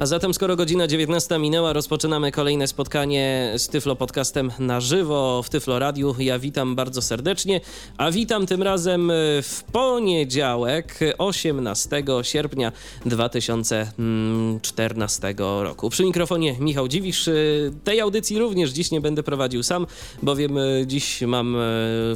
A zatem skoro godzina 19 minęła, rozpoczynamy kolejne spotkanie z Tyflo Podcastem na żywo w Tyflo Radiu. Ja witam bardzo serdecznie, a witam tym razem w poniedziałek 18 sierpnia 2014 roku. Przy mikrofonie Michał Dziwisz. Tej audycji również dziś nie będę prowadził sam, bowiem dziś mam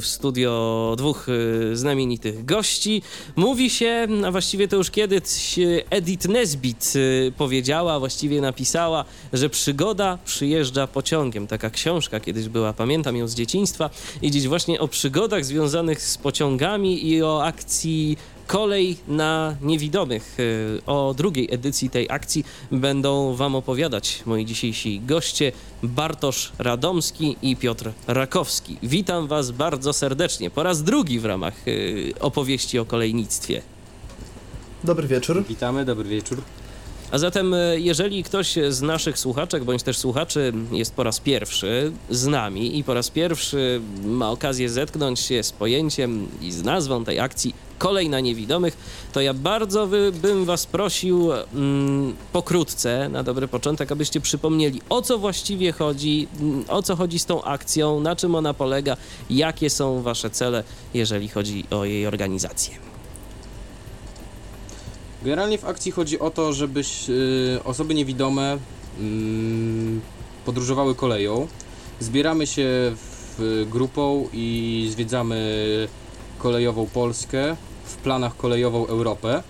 w studio dwóch znamienitych gości. Mówi się, a właściwie to już kiedyś Edith Nesbit powiedział, powiedziała, właściwie napisała, że przygoda przyjeżdża pociągiem. Taka książka kiedyś była, pamiętam ją z dzieciństwa i dziś właśnie o przygodach związanych z pociągami i o akcji Kolej na niewidomych. Y, o drugiej edycji tej akcji będą Wam opowiadać moi dzisiejsi goście Bartosz Radomski i Piotr Rakowski. Witam Was bardzo serdecznie po raz drugi w ramach y, opowieści o kolejnictwie. Dobry wieczór. Witamy, dobry wieczór. A zatem, e, jeżeli ktoś z naszych słuchaczek bądź też słuchaczy jest po raz pierwszy z nami i po raz pierwszy ma okazję zetknąć się z pojęciem i z nazwą tej akcji Kolej na Niewidomych, to ja bardzo by, bym Was prosił mm, pokrótce, na dobry początek, abyście przypomnieli, o co właściwie chodzi, mm, o co chodzi z tą akcją, na czym ona polega, jakie są Wasze cele, jeżeli chodzi o jej organizację. Generalnie w akcji chodzi o to, żeby y, osoby niewidome y, podróżowały koleją. Zbieramy się w grupą i zwiedzamy kolejową Polskę, w planach kolejową Europę.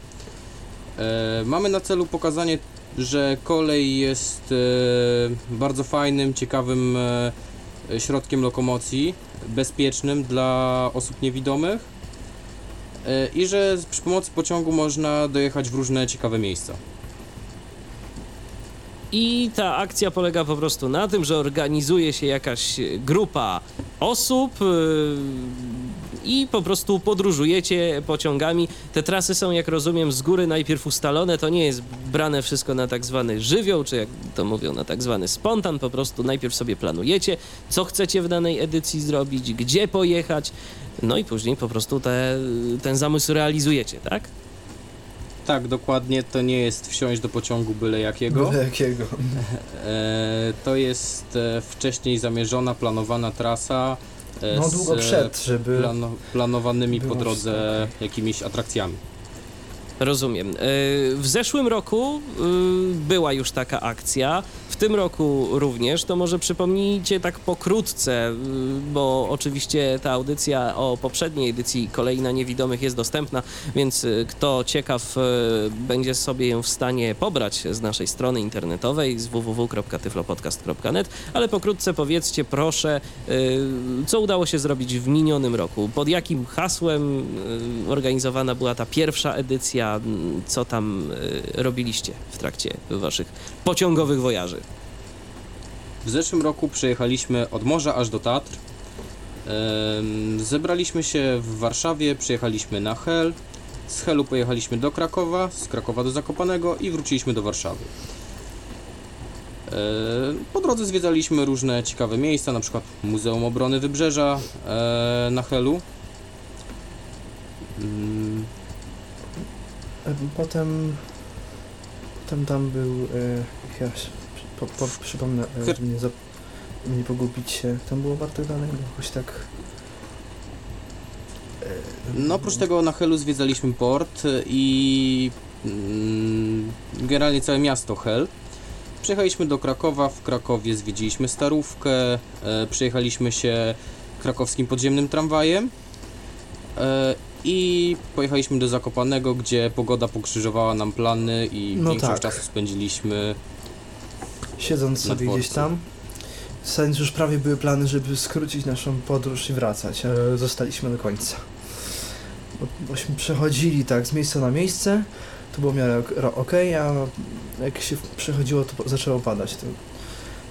E, mamy na celu pokazanie, że kolej jest e, bardzo fajnym, ciekawym e, środkiem lokomocji, bezpiecznym dla osób niewidomych i że przy pomocy pociągu można dojechać w różne ciekawe miejsca. I ta akcja polega po prostu na tym, że organizuje się jakaś grupa osób, e, i po prostu podróżujecie pociągami. Te trasy są, jak rozumiem, z góry najpierw ustalone. To nie jest brane wszystko na tak zwany żywioł, czy jak to mówią, na tak zwany spontan. Po prostu najpierw sobie planujecie, co chcecie w danej edycji zrobić, gdzie pojechać, no i później po prostu te, ten zamysł realizujecie, tak? Tak, dokładnie. To nie jest wsiąść do pociągu byle jakiego. Byle jakiego. E, to jest e, wcześniej zamierzona, planowana trasa no długo przed, żeby plano, planowanymi po drodze jakimiś atrakcjami. Rozumiem. E, w zeszłym roku e, była już taka akcja, w tym roku również. To może przypomnijcie tak pokrótce, bo oczywiście ta audycja o poprzedniej edycji Kolei na Niewidomych jest dostępna, więc kto ciekaw będzie sobie ją w stanie pobrać z naszej strony internetowej z www.tyflopodcast.net, ale pokrótce powiedzcie proszę, co udało się zrobić w minionym roku, pod jakim hasłem organizowana była ta pierwsza edycja, co tam e, robiliście w trakcie waszych pociągowych wojaży? W zeszłym roku przejechaliśmy od morza aż do Tatr. Zebraliśmy się w Warszawie, przyjechaliśmy na Hel. Z Helu pojechaliśmy do Krakowa, z Krakowa do Zakopanego i wróciliśmy do Warszawy. Po drodze zwiedzaliśmy różne ciekawe miejsca, na przykład Muzeum Obrony Wybrzeża e, na Helu. Potem, potem tam był, e, ja po, po, przypomnę, e, żeby nie, nie pogubić się, tam było Bartek dalej, bo jakoś tak... E, no oprócz tego na Helu zwiedzaliśmy port i mm, generalnie całe miasto Hel. Przyjechaliśmy do Krakowa, w Krakowie zwiedziliśmy Starówkę, e, przejechaliśmy się krakowskim podziemnym tramwajem e, i pojechaliśmy do Zakopanego, gdzie pogoda pokrzyżowała nam plany i no większość tak. czasu spędziliśmy siedząc sobie gdzieś tam. Zasadniczo już prawie były plany, żeby skrócić naszą podróż i wracać, ale zostaliśmy do końca. Bo, bośmy przechodzili tak z miejsca na miejsce, to było w miarę ok, a jak się przechodziło, to zaczęło padać. To,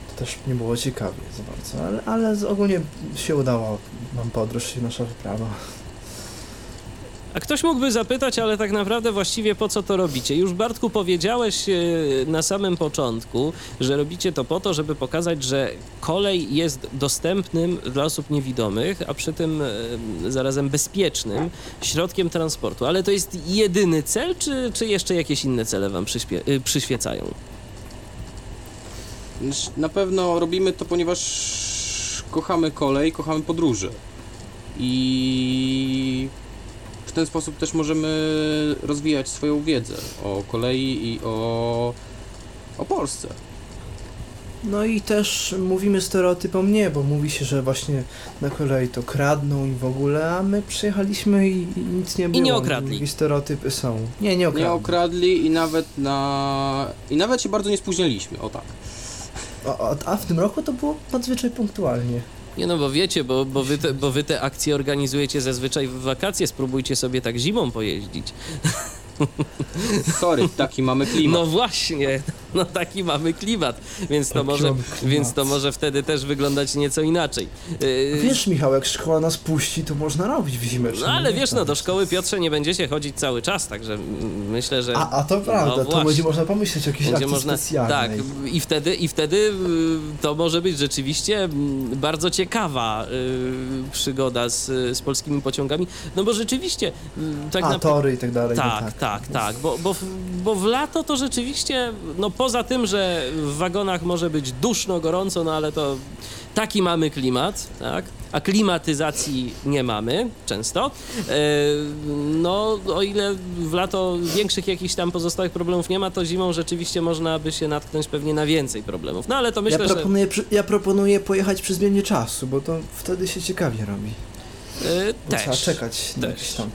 to też nie było ciekawie za bardzo, ale, ale ogólnie się udało nam podróż i nasza wyprawa. A ktoś mógłby zapytać, ale tak naprawdę właściwie po co to robicie? Już Bartku powiedziałeś e, na samym początku, że robicie to po to, żeby pokazać, że kolej jest dostępnym dla osób niewidomych, a przy tym e, zarazem bezpiecznym środkiem transportu. Ale to jest jedyny cel, czy, czy jeszcze jakieś inne cele wam y, przyświecają? Na pewno robimy to, ponieważ kochamy kolej, kochamy podróże. I w ten sposób też możemy rozwijać swoją wiedzę o kolei i o, o Polsce. No i też mówimy stereotypom nie, bo mówi się, że właśnie na kolei to kradną i w ogóle, a my przyjechaliśmy i, i nic nie było. nie okradli. Jakieś stereotypy są. Nie, nie okradli. Nie okradli i nawet na... i nawet się bardzo nie spóźniliśmy, o tak. A, a, a w tym roku to było nadzwyczaj punktualnie. Nie no, bo wiecie, bo, bo, wy te, bo wy te akcje organizujecie zazwyczaj w wakacje, spróbujcie sobie tak zimą pojeździć. Sorry, taki mamy klimat. No właśnie, no taki mamy klimat, więc to, może, klimat. więc to może wtedy też wyglądać nieco inaczej. Yy, Wiesz, Michał, jak szkoła nas puści, to można robić w zimę. no ale wiesz, no do szkoły Piotrze nie będziecie chodzić cały czas, także myślę, że... A, a to prawda, No to właśnie. będzie można pomyśleć o jakiejś Będzie akcji można, specjalnej. tak, i wtedy, i wtedy y, to może być rzeczywiście bardzo ciekawa y, przygoda z, z polskimi pociągami, no bo rzeczywiście y, tak a, naprawdę... tory i tak dalej. no Tak, tak, tak, bo, bo, w- bo w lato to rzeczywiście, no poza tym, że w wagonach może być duszno, gorąco, no ale to taki mamy klimat, tak, a klimatyzacji nie mamy często. E, no, o ile w lato większych jakichś tam pozostałych problemów nie ma, to zimą rzeczywiście można by się natknąć pewnie na więcej problemów. No ale to myślę, ja, że... proponuję, przy- ja proponuję pojechać przy zmianie czasu, bo to wtedy się ciekawie robi. E, Bo Trzeba też. czekać też. tam...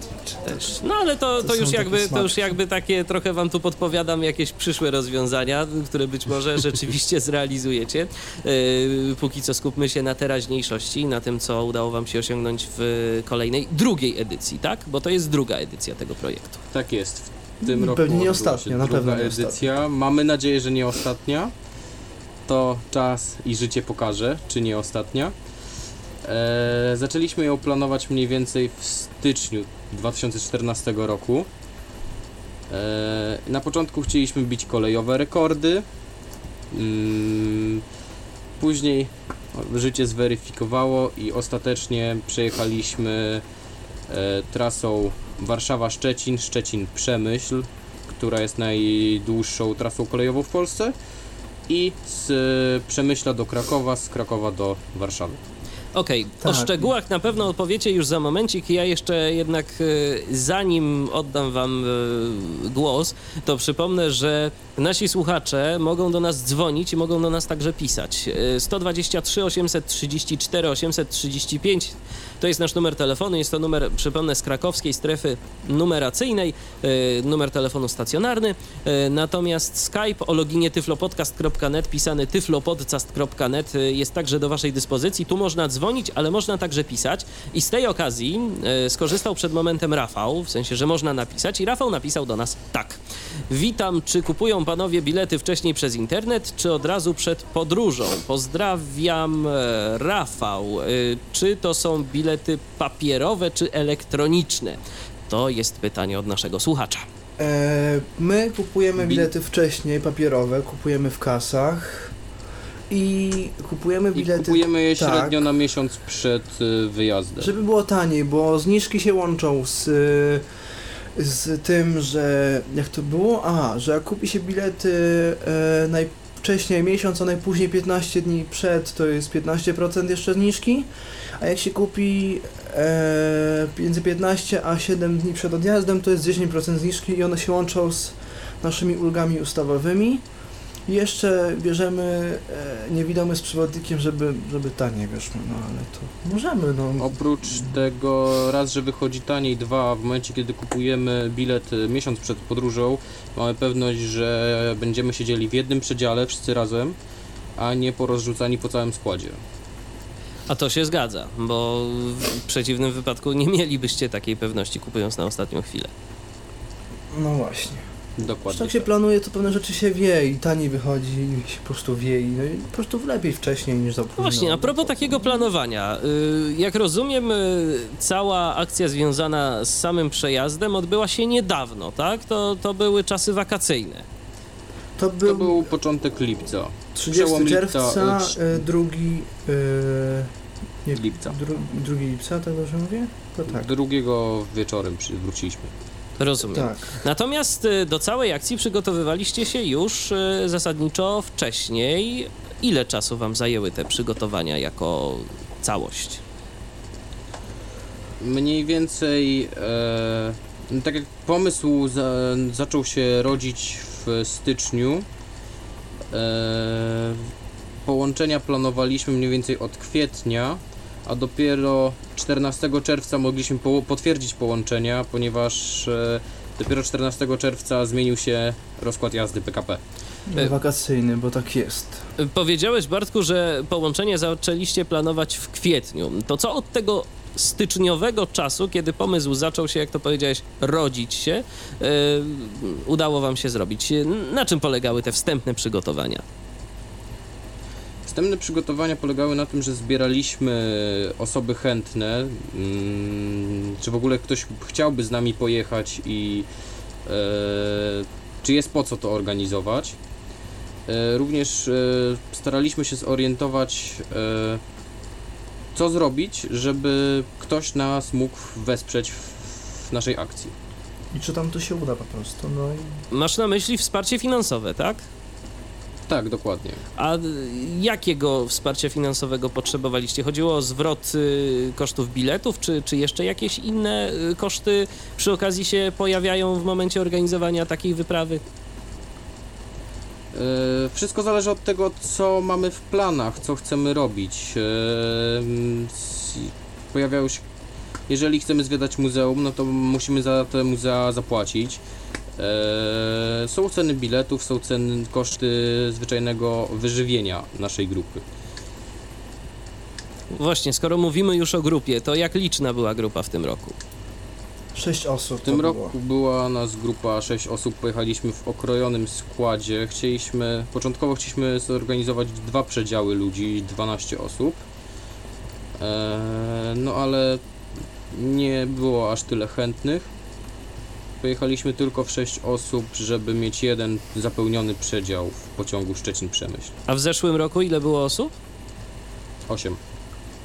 Też. No ale to, To to, już jakby, to już jakby takie trochę wam tu podpowiadam jakieś przyszłe rozwiązania, które być może rzeczywiście zrealizujecie. Yy, póki co skupmy się na teraźniejszości, na tym, co udało wam się osiągnąć w kolejnej, drugiej edycji, tak? Bo to jest druga edycja tego projektu. Tak jest. W tym roku Pewnie nie ostatnia, na druga pewno nie edycja. Mamy nadzieję, że nie ostatnia. To czas i życie pokaże, czy nie ostatnia. E, zaczęliśmy ją planować mniej więcej w styczniu 2014 roku. E, na początku chcieliśmy bić kolejowe rekordy. Mm, później życie zweryfikowało i ostatecznie przejechaliśmy e, trasą Warszawa-Szczecin, Szczecin-Przemyśl, która jest najdłuższą trasą kolejową w Polsce i z Przemyśla do Krakowa, z Krakowa do Warszawy. Okej, o Tak. szczegółach na pewno odpowiecie już za momencik. Ja jeszcze jednak, e, zanim oddam wam e, głos, to przypomnę, że nasi słuchacze mogą do nas dzwonić i mogą do nas także pisać. E, 123 834 835 to jest nasz numer telefonu. Jest to numer, przypomnę, z krakowskiej strefy numeracyjnej, e, numer telefonu stacjonarny. E, Natomiast Skype o loginie tyflopodcast.net, pisany tyflopodcast.net e, jest także do Waszej dyspozycji. Tu można dzwonić, ale można także pisać. I z tej okazji skorzystał przed momentem Rafał, w sensie, że można napisać. I Rafał napisał do nas tak. Witam, czy kupują panowie bilety wcześniej przez internet, czy od razu przed podróżą? Pozdrawiam, e, Rafał. Czy to są bilety papierowe, czy elektroniczne? To jest pytanie od naszego słuchacza. E, my kupujemy Bil- bilety wcześniej, papierowe, kupujemy w kasach i kupujemy I bilety... kupujemy je tak. średnio na miesiąc przed y, wyjazdem. Żeby było taniej, bo zniżki się łączą z, z tym, że jak to było? A, że jak kupi się bilety e, najwcześniej miesiąc, a najpóźniej 15 dni przed, to jest 15% jeszcze zniżki, a jak się kupi e, między 15 a 7 dni przed odjazdem, to jest 10% zniżki i one się łączą z naszymi ulgami ustawowymi. I jeszcze bierzemy e, niewidomy z przewodnikiem, żeby, żeby taniej wyszło, no ale to możemy, no. Oprócz tego raz, że wychodzi taniej, dwa, w momencie kiedy kupujemy bilet y, miesiąc przed podróżą, mamy pewność, że będziemy siedzieli w jednym przedziale wszyscy razem, a nie porozrzucani po całym składzie. A to się zgadza, bo w przeciwnym wypadku nie mielibyście takiej pewności kupując na ostatnią chwilę. No właśnie. Dokładnie. Tak się tak. planuje, to pewne rzeczy się wie i taniej wychodzi, i się po prostu wie i, no i po prostu lepiej wcześniej niż za późno. No właśnie, a propos takiego planowania. y, Jak rozumiem, y, cała akcja związana z samym przejazdem odbyła się niedawno, tak? To, to były czasy wakacyjne. To był, To był początek lipca. 30 przełom lipca, czerwca, trz- y, drugi... Y, nie, Lipca. Dru, drugi lipca, tak dobrze mówię? To tak. Drugiego wieczorem wróciliśmy. Rozumiem. Tak. Natomiast y, do całej akcji przygotowywaliście się już y, zasadniczo wcześniej. Ile czasu wam zajęły te przygotowania jako całość? Mniej więcej, e, no tak jak pomysł za, zaczął się rodzić w styczniu, e, połączenia planowaliśmy mniej więcej od kwietnia, a dopiero 14 czerwca mogliśmy po, potwierdzić połączenia, ponieważ e, dopiero 14 czerwca zmienił się rozkład jazdy PKP. Y- Wakacyjny, bo tak jest. Powiedziałeś, Bartku, że połączenie zaczęliście planować w kwietniu. To co od tego styczniowego czasu, kiedy pomysł zaczął się, jak to powiedziałeś, rodzić się, y, udało wam się zrobić? Na czym polegały te wstępne przygotowania? Wstępne przygotowania polegały na tym, że zbieraliśmy osoby chętne, mm, czy w ogóle ktoś chciałby z nami pojechać i e, czy jest po co to organizować. E, również staraliśmy się zorientować, co zrobić, żeby ktoś nas mógł wesprzeć w, naszej akcji. I czy tam to się uda po prostu, no i... Masz na myśli wsparcie finansowe, tak? Tak, dokładnie. A jakiego wsparcia finansowego potrzebowaliście? Chodziło o zwrot y, kosztów biletów, czy, czy jeszcze jakieś inne y, koszty przy okazji się pojawiają w momencie organizowania takiej wyprawy? E, Wszystko zależy od tego, co mamy w planach, co chcemy robić. E, Pojawiają się. Jeżeli chcemy zwiedzać muzeum, no to musimy za te muzea zapłacić. E, Są ceny biletów, są ceny, koszty zwyczajnego wyżywienia naszej grupy. Właśnie, skoro mówimy już o grupie, to jak liczna była grupa w tym roku? Sześć osób W tym roku była nas grupa 6 osób, pojechaliśmy w okrojonym składzie. Chcieliśmy, początkowo chcieliśmy zorganizować dwa przedziały ludzi, 12 osób. Eee, no ale nie było aż tyle chętnych. Pojechaliśmy tylko w 6 osób, żeby mieć jeden zapełniony przedział w pociągu Szczecin-Przemyśl. A w zeszłym roku ile było osób? 8.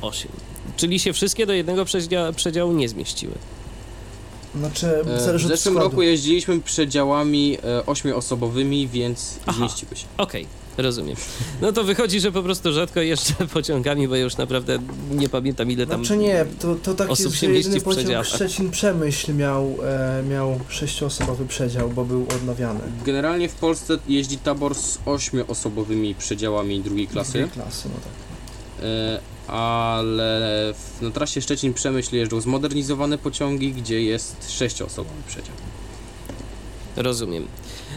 Osiem. Czyli się wszystkie do jednego przedzia- przedziału nie zmieściły. Znaczy, E, w od zeszłym składu. roku jeździliśmy przedziałami e, 8-osobowymi, więc Aha. zmieściły się. Okej, rozumiem. No to wychodzi, że po prostu rzadko jeszcze pociągami, bo już naprawdę nie pamiętam ile tam... Znaczy nie, to, to tak osób jest, się że mieści jedyny w pociąg przedziałach. Szczecin-Przemyśl miał, e, miał sześcioosobowy przedział, bo był odnawiany. Generalnie w Polsce jeździ tabor z ośmioosobowymi przedziałami drugiej klasy, Drugiej klasy, no tak. e, ale na trasie Szczecin-Przemyśl jeżdżą zmodernizowane pociągi, gdzie jest sześcioosobowy przedział. Rozumiem.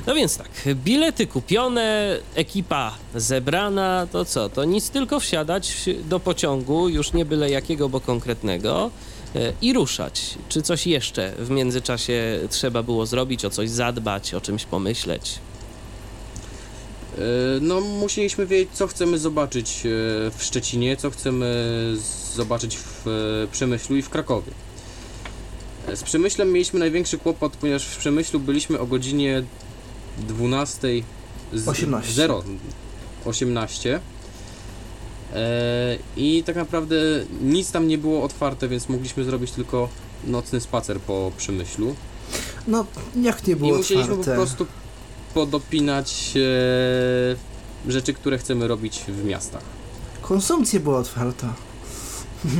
No więc tak, bilety kupione, ekipa zebrana, to co? To nic tylko wsiadać do pociągu, już nie byle jakiego, bo konkretnego, e, i ruszać. Czy coś jeszcze w międzyczasie trzeba było zrobić, o coś zadbać, o czymś pomyśleć? E, No, musieliśmy wiedzieć, co chcemy zobaczyć e, w Szczecinie, co chcemy zobaczyć w e, Przemyślu i w Krakowie. Z Przemyślem mieliśmy największy kłopot, ponieważ w Przemyślu byliśmy o godzinie 12. z- 18. 0, 18. E, I tak naprawdę nic tam nie było otwarte, więc mogliśmy zrobić tylko nocny spacer po Przemyślu. No, jak nie I było musieliśmy otwarte? po prostu podopinać e, rzeczy, które chcemy robić w miastach. Konsumpcja była otwarta.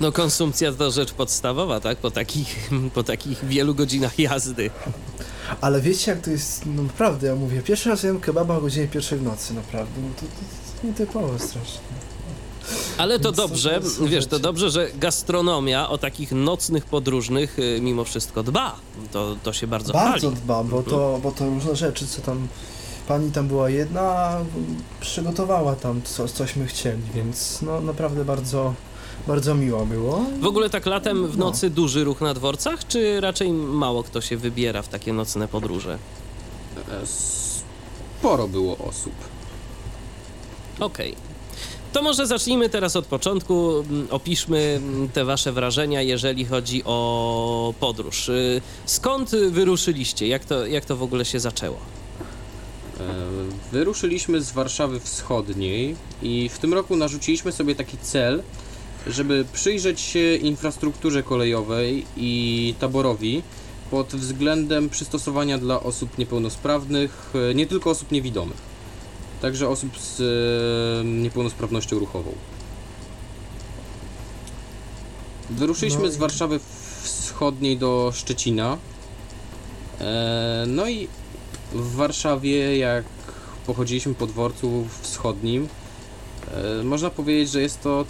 No konsumpcja to rzecz podstawowa, tak? Po takich, po takich wielu godzinach jazdy. Ale wiecie jak to jest, no naprawdę, ja mówię, pierwszy raz jem kebaba o godzinie pierwszej w nocy, naprawdę, no to, to, to nietypowe strasznie. Ale to dobrze, wiesz, to dobrze, że gastronomia o takich nocnych podróżnych y, mimo wszystko dba. To, to się bardzo, Bardzo chwali. dbam, bo to, bo to różne rzeczy, co tam, pani tam była jedna, przygotowała tam co, cośmy chcieli, więc no naprawdę bardzo, bardzo miło było. W ogóle tak latem w No. nocy duży ruch na dworcach, czy raczej mało kto się wybiera w takie nocne podróże? E, Sporo było osób. Okej. To może zacznijmy teraz od początku. Mm, Opiszmy mm, te wasze wrażenia, jeżeli chodzi o podróż. Y, Skąd wyruszyliście? Jak to, jak to w ogóle się zaczęło? E, Wyruszyliśmy z Warszawy Wschodniej i w tym roku narzuciliśmy sobie taki cel, żeby przyjrzeć się infrastrukturze kolejowej i taborowi pod względem przystosowania dla osób niepełnosprawnych, e, nie tylko osób niewidomych, także osób z e, niepełnosprawnością ruchową. Wyruszyliśmy No z Warszawy Wschodniej do Szczecina. E, No i w Warszawie, jak pochodziliśmy po dworcu wschodnim, e, można powiedzieć, że jest to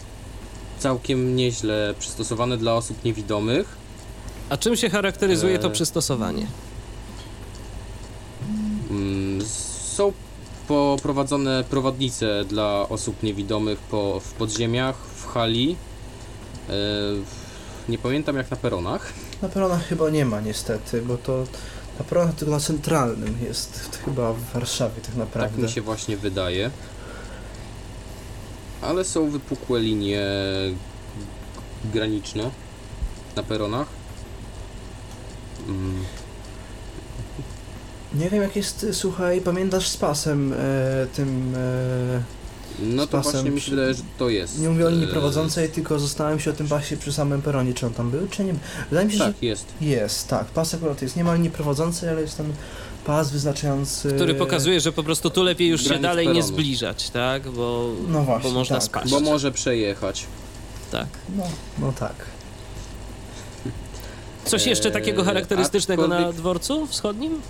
całkiem nieźle przystosowane dla osób niewidomych. A czym się charakteryzuje to przystosowanie? Mm, Są poprowadzone prowadnice dla osób niewidomych po, w podziemiach, w hali. e, Nie pamiętam jak na peronach. Na peronach chyba nie ma niestety, bo to na peronach tylko na centralnym jest chyba w Warszawie tak Tak naprawdę. mi się właśnie wydaje. Ale są wypukłe linie graniczne na peronach. Mm, Nie wiem jak jest, słuchaj, pamiętasz z pasem e, tym, e, No Z to pasem właśnie wydaje, że to jest. nie mówię o linii e, prowadzącej, tylko zostałem się o tym pasie przy samym peronie, czy on tam był, czy nie. Wydaje mi się, Tak, jest. że jest, tak, pas akurat jest, nie ma linii prowadzącej, ale jest ten pas wyznaczający... Który pokazuje, że po prostu tu lepiej już się dalej nie peronu. zbliżać, tak? Bo, No właśnie, bo można tak. spaść. Bo może przejechać. Tak. No, no tak. Coś jeszcze Eee, takiego charakterystycznego na aczkolwiek- dworcu wschodnim?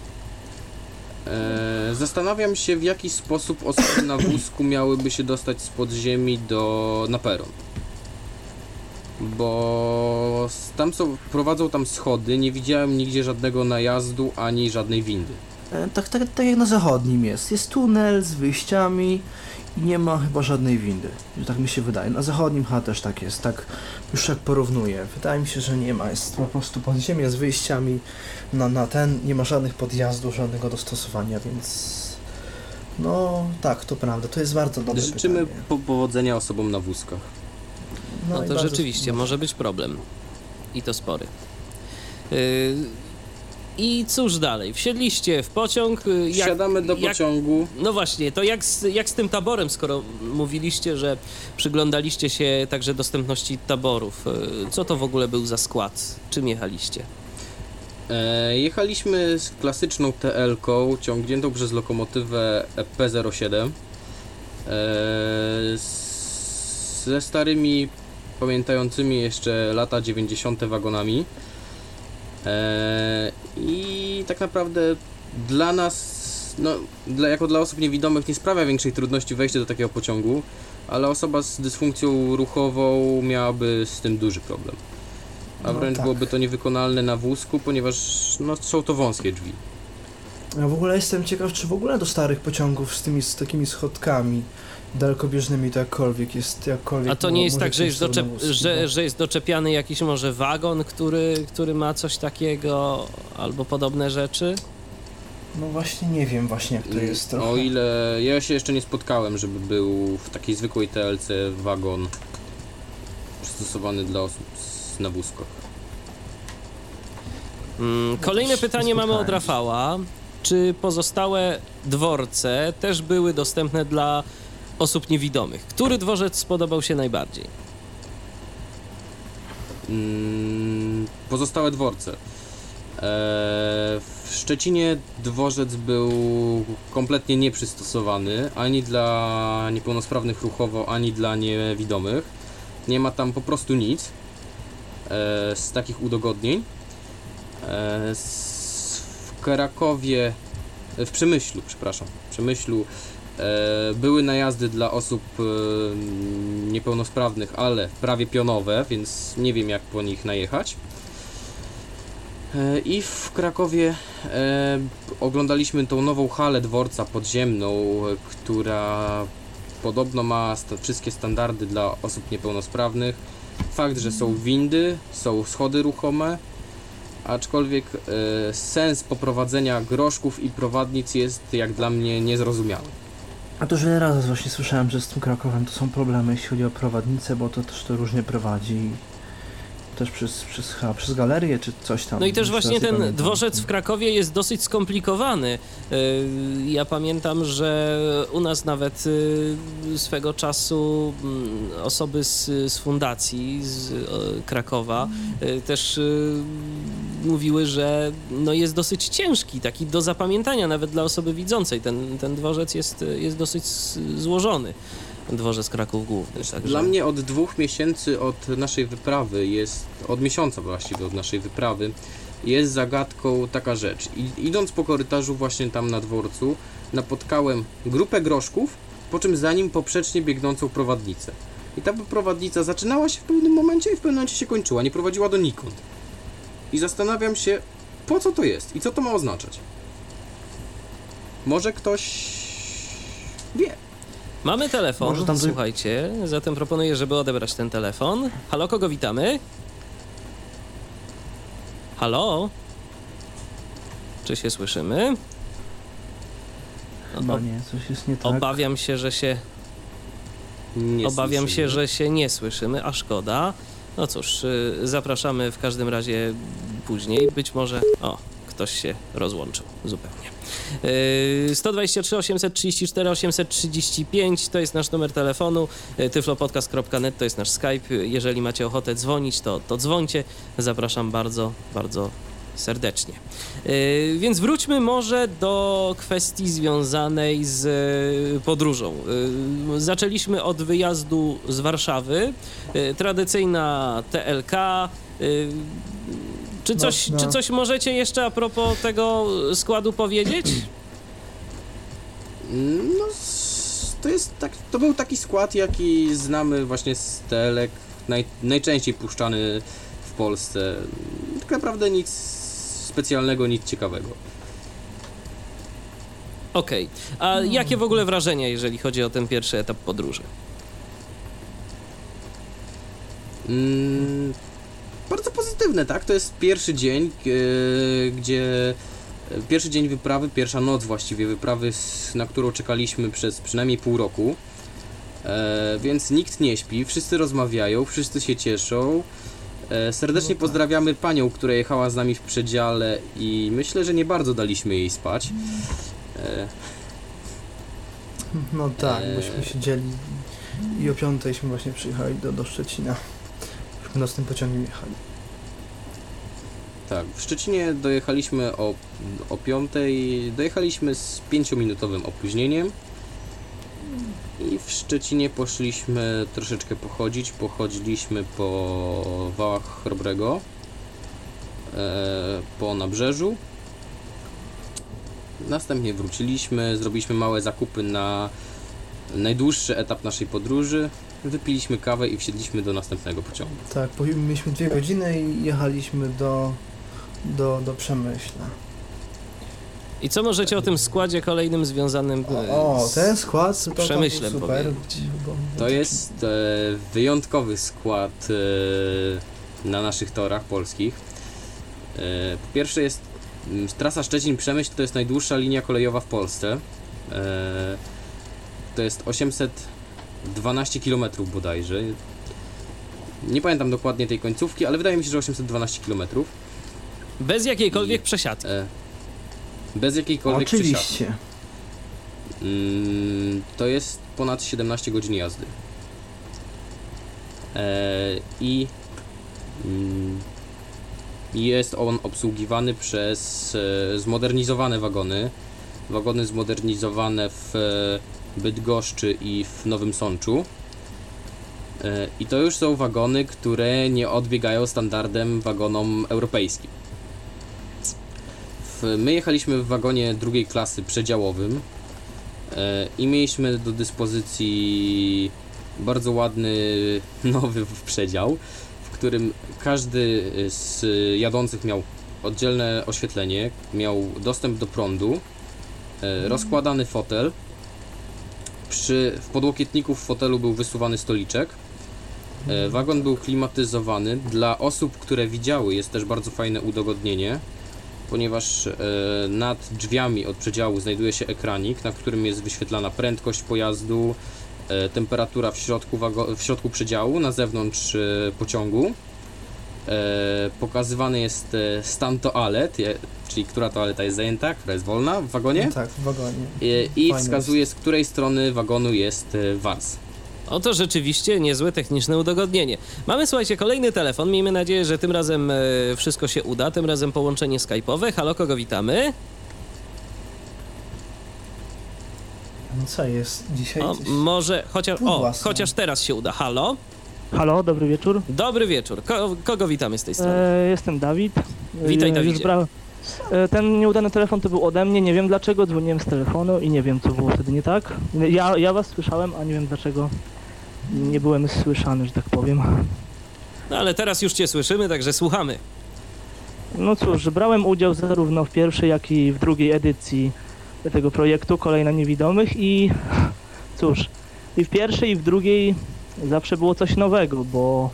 E, zastanawiam się, w jaki sposób osoby na wózku miałyby się dostać z podziemi do na peron. Bo tam są, prowadzą tam schody, nie widziałem nigdzie żadnego najazdu ani żadnej windy. E, Tak, tak, tak jak na zachodnim jest. Jest tunel z wyjściami nie ma chyba żadnej windy. Tak mi się wydaje. Na zachodnim chyba też tak jest. Tak już jak porównuję. Wydaje mi się, że nie ma. Jest po prostu podziemie z wyjściami na, na ten. Nie ma żadnych podjazdów, żadnego dostosowania, więc... No tak, to prawda. To jest bardzo dobre Życzymy pytanie. po powodzenia osobom na wózkach. No, i to rzeczywiście no. może być problem. I to spory. Yy, I cóż dalej? Wsiedliście w pociąg. yy, Jak, Wsiadamy do jak- pociągu. No właśnie, to jak z, jak z tym taborem, skoro mówiliście, że przyglądaliście się także dostępności taborów? Yy, Co to w ogóle był za skład? Czym jechaliście? E, jechaliśmy z klasyczną TL-ką ciągniętą przez lokomotywę EP07 e, z- ze starymi, pamiętającymi jeszcze lata 90. wagonami. E, I tak naprawdę dla nas, no, dla, jako dla osób niewidomych nie sprawia większej trudności wejście do takiego pociągu, ale osoba z dysfunkcją ruchową miałaby z tym duży problem. A No wręcz tak. byłoby to niewykonalne na wózku, ponieważ no, są to wąskie drzwi. Ja w ogóle jestem ciekaw, czy w ogóle do starych pociągów z tymi z takimi schodkami dalekobieżnymi to jakkolwiek jest jakkolwiek A to nie jest tak, że jest, doczep- że, bo- że jest doczepiany jakiś może wagon, który, który ma coś takiego albo podobne rzeczy? No właśnie nie wiem właśnie jak to jest trochę. O ile ja się jeszcze nie spotkałem, żeby był w takiej zwykłej TLC wagon przystosowany dla osób z, na wózkach. Mm, Kolejne też pytanie nie mamy od. Rafała. Czy pozostałe dworce też były dostępne dla osób niewidomych? Który dworzec spodobał się najbardziej? Mm, pozostałe dworce. Eee, w Szczecinie dworzec był kompletnie nieprzystosowany ani dla niepełnosprawnych ruchowo, ani dla niewidomych. Nie ma tam po prostu nic eee, z takich udogodnień. S- w Krakowie, w Przemyślu, przepraszam, w Przemyślu E, były najazdy dla osób e, niepełnosprawnych, ale prawie pionowe, więc nie wiem jak po nich najechać. E, I w Krakowie e, oglądaliśmy tą nową halę dworca podziemną, e, która podobno ma wszystkie standardy dla osób niepełnosprawnych. Fakt, że są windy, są schody ruchome, aczkolwiek e, sens poprowadzenia groszków i prowadnic jest jak dla mnie niezrozumiały. A to już razy właśnie słyszałem, że z tym Krakowem to są problemy, jeśli chodzi o prowadnicę, bo to też to różnie prowadzi. Też przez, przez, przez galerię czy coś tam. No i też właśnie ten pamiętam. dworzec w Krakowie jest dosyć skomplikowany. Yy, Ja pamiętam, że u nas nawet yy, swego czasu mm, osoby z, z fundacji z e, Krakowa też mówiły, że no jest dosyć ciężki, taki do zapamiętania nawet dla osoby widzącej. Ten, ten dworzec jest, jest dosyć złożony. Dworzec Kraków Główny. Także... Dla mnie od dwóch miesięcy od naszej wyprawy jest, od miesiąca właściwie od naszej wyprawy, jest zagadką taka rzecz. I, idąc po korytarzu właśnie tam na dworcu, napotkałem grupę groszków, po czym za nim poprzecznie biegnącą prowadnicę. I ta prowadnica zaczynała się w pewnym momencie i w pewnym momencie się kończyła, nie prowadziła donikąd. I zastanawiam się, po co to jest i co to ma oznaczać. Może ktoś wie. Mamy telefon, Może tam słuchajcie, zatem proponuję, żeby odebrać ten telefon. Halo, kogo witamy? Halo? Czy się słyszymy? Chyba nie, coś jest nie tak. Obawiam się, że się Nie obawiam się, słyszymy. że się nie słyszymy, a szkoda. No cóż, y, zapraszamy w każdym razie później. Być może. O, ktoś się rozłączył zupełnie. Yy, 123 834 835 to jest nasz numer telefonu. Yy, tyflopodcast.net to jest nasz Skype. Jeżeli macie ochotę dzwonić, to, to dzwońcie. Zapraszam bardzo, bardzo serdecznie. Yy, Więc wróćmy może do kwestii związanej z yy, podróżą. Yy, Zaczęliśmy od wyjazdu z Warszawy. Yy, Tradycyjna TLK. Czy coś, No, no. czy coś możecie jeszcze a propos tego składu powiedzieć? No, s- to jest tak, to był taki skład, jaki znamy właśnie z telek, naj, najczęściej puszczany w Polsce. Tak naprawdę nic specjalnego, nic ciekawego. Okej. A jakie w ogóle wrażenia, jeżeli chodzi o ten pierwszy etap podróży? Mm, bardzo pozytywne, tak? To jest pierwszy dzień, e, gdzie e, pierwszy dzień wyprawy, pierwsza noc właściwie wyprawy, na którą czekaliśmy przez przynajmniej pół roku. E, więc nikt nie śpi, wszyscy rozmawiają, wszyscy się cieszą. E, serdecznie No tak. pozdrawiamy panią, która jechała z nami w przedziale i myślę, że nie bardzo daliśmy jej spać. E, No tak, Eee. bośmy siedzieli i o piątejśmy właśnie przyjechali do, do Szczecina. Nocnym pociągiem jechali. Tak, w Szczecinie dojechaliśmy o, o 5, dojechaliśmy z 5-minutowym opóźnieniem i w Szczecinie poszliśmy troszeczkę pochodzić, pochodziliśmy po wałach Chrobrego, e, po nabrzeżu. Następnie wróciliśmy, zrobiliśmy małe zakupy na najdłuższy etap naszej podróży, wypiliśmy kawę i wsiedliśmy do następnego pociągu. Tak, mieliśmy dwie godziny i jechaliśmy do, do, do Przemyśla. I co możecie o tym składzie kolejnym związanym e, O, z... ten skład był Przemyślem super. bo- To jest e, wyjątkowy skład e, na naszych torach polskich. E, po pierwsze jest trasa Szczecin-Przemyśl to jest najdłuższa linia kolejowa w Polsce. E, to jest 812 km bodajże. Nie pamiętam dokładnie tej końcówki, ale wydaje mi się, że 812 km. Bez jakiejkolwiek przesiadki. E, bez jakiejkolwiek przesiadki. Oczywiście. Mm, to jest ponad 17 godzin jazdy. E, I mm, jest on obsługiwany przez e, zmodernizowane wagony. Wagony zmodernizowane w e, Bydgoszczy i w Nowym Sączu. E, I to już są wagony, które nie odbiegają standardem wagonom europejskim. My jechaliśmy w wagonie drugiej klasy przedziałowym. E, I mieliśmy do dyspozycji bardzo ładny nowy przedział, w którym każdy z jadących miał oddzielne oświetlenie, miał dostęp do prądu, e, rozkładany fotel. Przy, w podłokietniku w fotelu był wysuwany stoliczek. E, Wagon był klimatyzowany. Dla osób, które widziały, jest też bardzo fajne udogodnienie, ponieważ e, nad drzwiami od przedziału znajduje się ekranik, na którym jest wyświetlana prędkość pojazdu, e, temperatura w środku, w środku przedziału, na zewnątrz e, pociągu. E, Pokazywany jest e, stan toalet, czyli która toaleta jest zajęta, która jest wolna w wagonie. No tak, w wagonie. E, I wskazuje, z której strony wagonu jest wars. Oto rzeczywiście niezłe techniczne udogodnienie. Mamy, słuchajcie, kolejny telefon. Miejmy nadzieję, że tym razem wszystko się uda. Tym razem połączenie skype'owe. Halo, kogo witamy? No co jest dzisiaj? O, może chociaż, o, chociaż teraz się uda. Halo? Halo, dobry wieczór. Dobry wieczór. Ko kogo witamy z tej strony? E, jestem Dawid. Witaj, e, Dawidzie. Już brałem. Ten nieudany telefon to był ode mnie, nie wiem dlaczego, dzwoniłem z telefonu i nie wiem co było wtedy nie tak. Ja, ja was słyszałem, a nie wiem dlaczego nie byłem słyszany, że tak powiem. No ale teraz już cię słyszymy, także słuchamy. No cóż, brałem udział zarówno w pierwszej, jak i w drugiej edycji tego projektu Kolejna Niewidomych i cóż, i w pierwszej i w drugiej zawsze było coś nowego, bo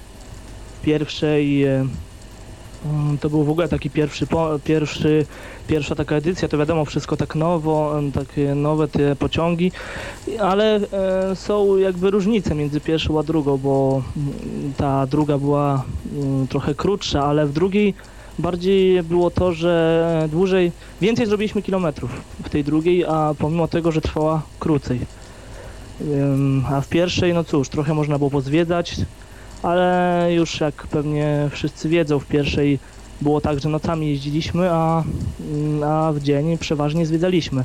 pierwszej e, mm, to był w ogóle taki pierwszy, pierwszy pierwsza taka edycja, to wiadomo, wszystko tak nowo, takie nowe te pociągi, ale e, są jakby różnice między pierwszą a drugą, bo mm, ta druga była mm, trochę krótsza, ale w drugiej bardziej było to, że dłużej, więcej zrobiliśmy kilometrów w tej drugiej, a pomimo tego, że trwała krócej. A w pierwszej, no cóż, trochę można było pozwiedzać, ale już jak pewnie wszyscy wiedzą, w pierwszej było tak, że nocami jeździliśmy, a, a w dzień przeważnie zwiedzaliśmy.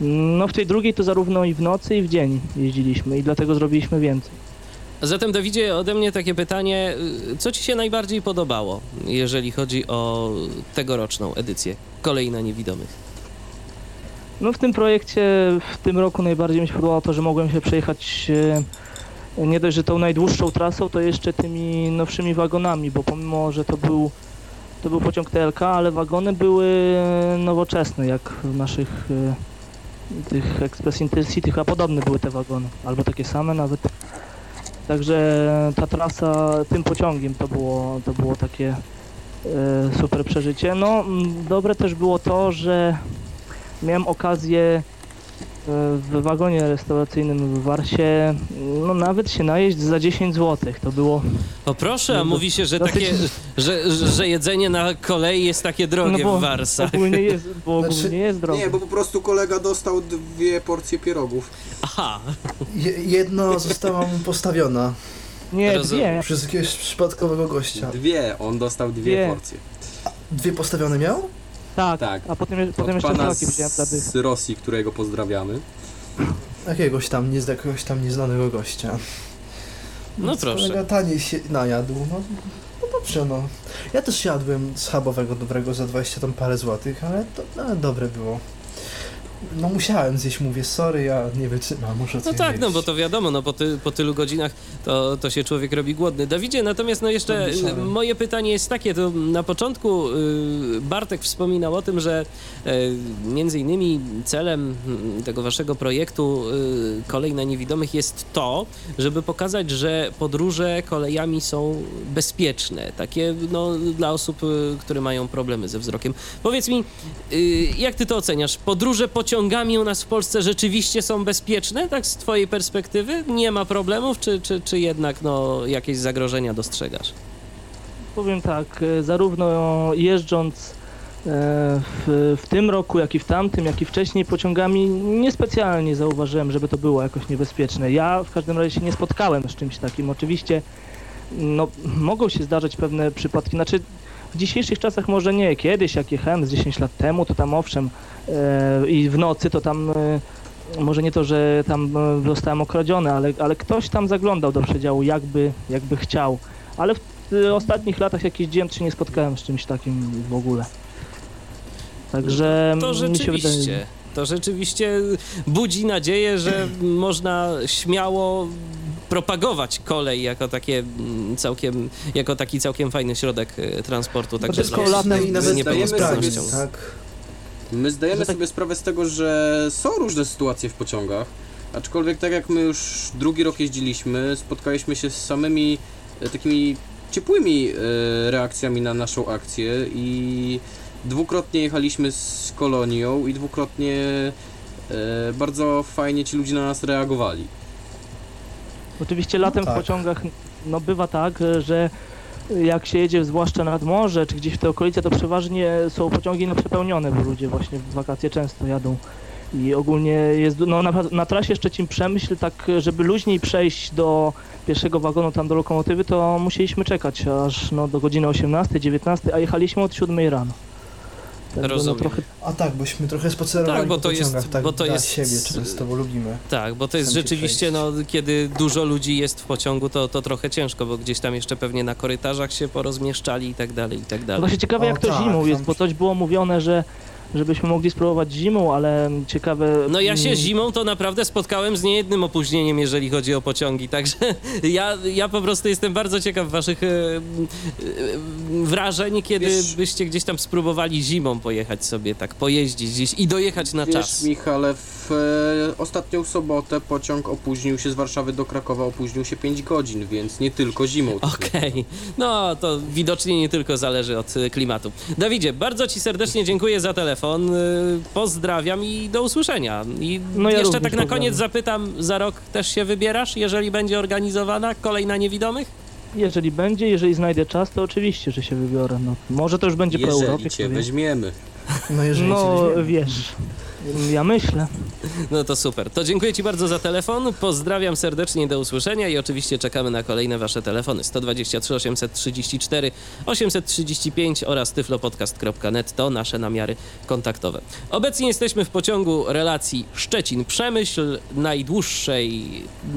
No w tej drugiej to zarówno i w nocy i w dzień jeździliśmy i dlatego zrobiliśmy więcej. Zatem, Dawidzie, ode mnie takie pytanie. Co ci się najbardziej podobało, jeżeli chodzi o tegoroczną edycję Kolejna Niewidomych? No w tym projekcie w tym roku najbardziej mi się podobało to, że mogłem się przejechać e, nie dość, że tą najdłuższą trasą, to jeszcze tymi nowszymi wagonami, bo pomimo, że to był, to był pociąg TLK, ale wagony były nowoczesne, jak w naszych e, tych Express Intercity, a podobne były te wagony, albo takie same nawet. Także ta trasa tym pociągiem to było, to było takie e, super przeżycie. No, dobre też było to, że miałem okazję e, w wagonie restauracyjnym w Warsie, no nawet się najeść za 10 zł. To było, O proszę, a No, mówi się, że, dosyć- takie, że, że, jedzenie na kolei jest takie drogie no bo w Warsach. ogólnie jest, bo Znaczy- ogólnie jest drogo. Nie, bo po prostu kolega dostał dwie porcje pierogów. Aha, Je, jedna została mu postawiona Nie, rozumiem. dwie. przez jakiegoś przypadkowego gościa. Dwie, on dostał dwie Dwie. porcje. Dwie postawione miał? Tak, Tak. a potem, potem Od jeszcze pana flaki wziąłem dla tych. z Rosji, którego pozdrawiamy. Jakiegoś tam, nie jakiegoś tam nieznanego gościa. No Więc proszę. Kolega taniej się najadł, no, no dobrze no. Ja też jadłem schabowego dobrego za 20 tam parę złotych, ale to ale dobre było. No musiałem zjeść, mówię, sorry, ja nie wytrzymam, muszę no coś tak, zjeść. no bo to wiadomo, no po, ty, po tylu godzinach to, to się człowiek robi głodny. Dawidzie, natomiast no jeszcze No, y, moje pytanie jest takie, to na początku y, Bartek wspominał o tym, że y, między innymi celem mm, tego waszego projektu Kolej na Niewidomych jest to, żeby pokazać, że podróże kolejami są bezpieczne, takie no, dla osób, które mają problemy ze wzrokiem. Powiedz mi, jak ty to oceniasz? Podróże pociągami u nas w Polsce rzeczywiście są bezpieczne, tak z twojej perspektywy? Nie ma problemów, czy, czy, czy jednak no, jakieś zagrożenia dostrzegasz? Powiem tak, e, zarówno jeżdżąc e, w, w tym roku, jak i w tamtym, jak i wcześniej pociągami, niespecjalnie zauważyłem, żeby to było jakoś niebezpieczne. Ja w każdym razie się nie spotkałem z czymś takim. Oczywiście no, mogą się zdarzać pewne przypadki, znaczy w dzisiejszych czasach może nie, kiedyś jak jechałem z 10 lat temu, to tam owszem i w nocy to tam e, może nie to, że tam e, zostałem okradziony, ale, ale ktoś tam zaglądał do przedziału jakby, jakby chciał. Ale w ostatnich latach jak jeździłem, to się nie spotkałem z czymś takim w ogóle. Także To mi się rzeczywiście. wydaje. To rzeczywiście budzi nadzieję, że można śmiało propagować kolej jako takie mm, całkiem, jako taki całkiem fajny środek e, transportu. Także dla osób i z nawet niepełnosprawnością. zdajemy tak. My zdajemy tak- sobie sprawę z tego, że są różne sytuacje w pociągach. Aczkolwiek tak jak my już drugi rok jeździliśmy, spotkaliśmy się z samymi e, takimi ciepłymi e, reakcjami na naszą akcję i dwukrotnie jechaliśmy z kolonią i dwukrotnie e, bardzo fajnie ci ludzie na nas reagowali. Oczywiście latem tak. w pociągach no bywa tak, że jak się jedzie zwłaszcza nad morze czy gdzieś w te okolice, to przeważnie są pociągi no, przepełnione, bo ludzie właśnie w wakacje często jadą. I ogólnie jest, no na, na trasie Szczecin-Przemyśl, tak żeby luźniej przejść do pierwszego wagonu tam do lokomotywy, to musieliśmy czekać aż no, do godziny 18, 19, a jechaliśmy od 7 rano. Tak, Rozumiem. No, trochę A tak, bośmy trochę spacerowali Tak, bo po to jest- pociągach, tak bo to jest- siebie często, bo lubimy. Tak, bo to jest rzeczywiście, no, kiedy dużo ludzi jest w pociągu, to, to trochę ciężko, bo gdzieś tam jeszcze pewnie na korytarzach się porozmieszczali i tak dalej, i tak No dalej. Właśnie ciekawe O, jak to tak, zimą jest, bo coś było mówione, że żebyśmy mogli spróbować zimą, ale ciekawe... No ja się mm, zimą to naprawdę spotkałem z niejednym opóźnieniem, jeżeli chodzi o pociągi, także ja, ja po prostu jestem bardzo ciekaw waszych e, e, wrażeń, kiedy Wiesz- byście gdzieś tam spróbowali zimą pojechać sobie, tak pojeździć gdzieś i dojechać na Wiesz, czas. Michale, w e, ostatnią sobotę pociąg opóźnił się z Warszawy do Krakowa, opóźnił się 5 godzin, więc nie tylko zimą. Okej, no to widocznie nie tylko zależy od klimatu. Dawidzie, bardzo Ci serdecznie dziękuję za telefon. Y, Pozdrawiam i do usłyszenia. I No ja jeszcze tak na koniec pozdrawiam. zapytam, za rok też się wybierasz, jeżeli będzie organizowana kolejna niewidomych? Jeżeli będzie, jeżeli znajdę czas, to oczywiście, że się wybiorę. No, może to już będzie po Jeżeli Europie, cię weźmiemy. No jeżeli No cię weźmiemy. wiesz, ja myślę. No to super. To dziękuję Ci bardzo za telefon. Pozdrawiam serdecznie do usłyszenia i oczywiście czekamy na kolejne Wasze telefony. 123 834 835 oraz tyflopodcast.net to nasze namiary kontaktowe. Obecnie jesteśmy w pociągu relacji Szczecin-Przemyśl, najdłuższej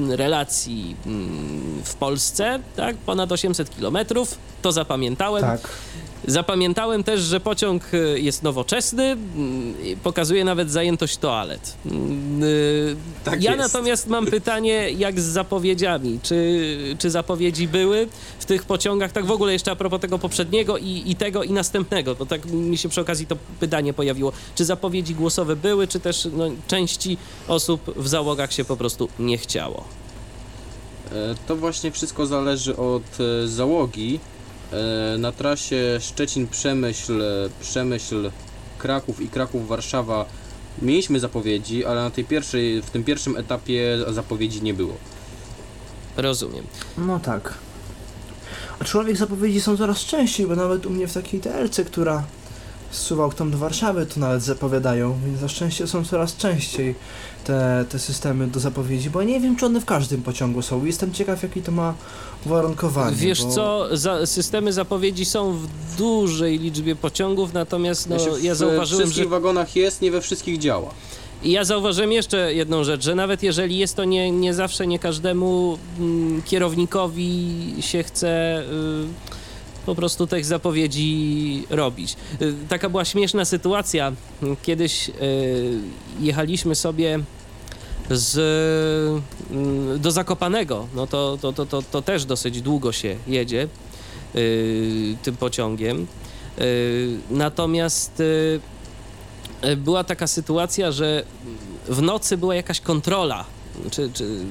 relacji mm, w Polsce, tak? Ponad 800 kilometrów. To zapamiętałem. Tak. Zapamiętałem też, że pociąg y, jest nowoczesny, mm, pokazuje nawet zajętość toalet. Mm, y, Tak ja jest. natomiast mam pytanie, jak z zapowiedziami? Czy, czy zapowiedzi były w tych pociągach, tak w ogóle jeszcze a propos tego poprzedniego i, i tego i następnego, bo tak mi się przy okazji to pytanie pojawiło. Czy zapowiedzi głosowe były, czy też no, części osób w załogach się po prostu nie chciało? E, To właśnie wszystko zależy od e, załogi. E, Na trasie Szczecin-Przemyśl, Przemyśl-Kraków i Kraków-Warszawa mieliśmy zapowiedzi, ale na tej pierwszej, w tym pierwszym etapie zapowiedzi nie było. Rozumiem. No tak. Aczkolwiek zapowiedzi są coraz częściej, bo nawet u mnie w takiej TLC, która z Suwałk do Warszawy, to nawet zapowiadają, więc na szczęście są coraz częściej te, te systemy do zapowiedzi, bo ja nie wiem, czy one w każdym pociągu są. Jestem ciekaw, jaki to ma uwarunkowanie. Wiesz bo... co, za, systemy zapowiedzi są w dużej liczbie pociągów, natomiast no, ja w zauważyłem, wszystkich że wagonach jest, nie we wszystkich działa. I ja zauważyłem jeszcze jedną rzecz, że nawet jeżeli jest to nie, nie zawsze, nie każdemu mm, kierownikowi się chce y, po prostu tych zapowiedzi robić. Y, taka była śmieszna sytuacja. Kiedyś y, jechaliśmy sobie z, y, do Zakopanego. No to, to, to, to, to też dosyć długo się jedzie tym pociągiem. Natomiast była taka sytuacja, że w nocy była jakaś kontrola. Czy, czy,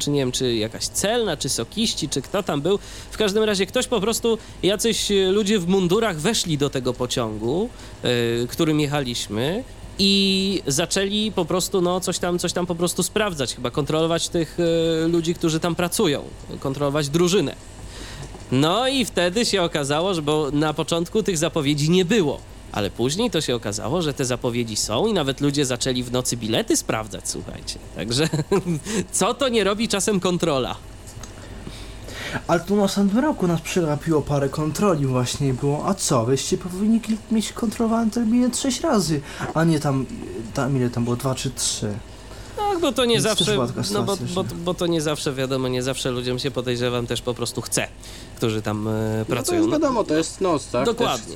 czy nie wiem, czy jakaś celna, czy sokiści, czy kto tam był. W każdym razie ktoś po prostu, jacyś ludzie w mundurach weszli do tego pociągu, y, którym jechaliśmy i zaczęli po prostu, no, coś tam, coś tam po prostu sprawdzać, chyba kontrolować tych y, ludzi, którzy tam pracują, kontrolować drużynę. No i wtedy się okazało, że bo na początku tych zapowiedzi nie było. Ale później to się okazało, że te zapowiedzi są i nawet ludzie zaczęli w nocy bilety sprawdzać, słuchajcie. Także co to nie robi czasem kontrola? Ale tu na samym roku nas przegapiło parę kontroli właśnie było, a co, wyście powinni mieć kontrolowane terminy 6 razy, a nie tam, tam ile tam było, 2 czy 3. Tak, bo to nie zawsze, no bo, bo, bo to nie zawsze, wiadomo, nie zawsze ludziom się podejrzewam też po prostu chce, którzy tam e, No to pracują. jest No, wiadomo, to jest noc, tak? Dokładnie.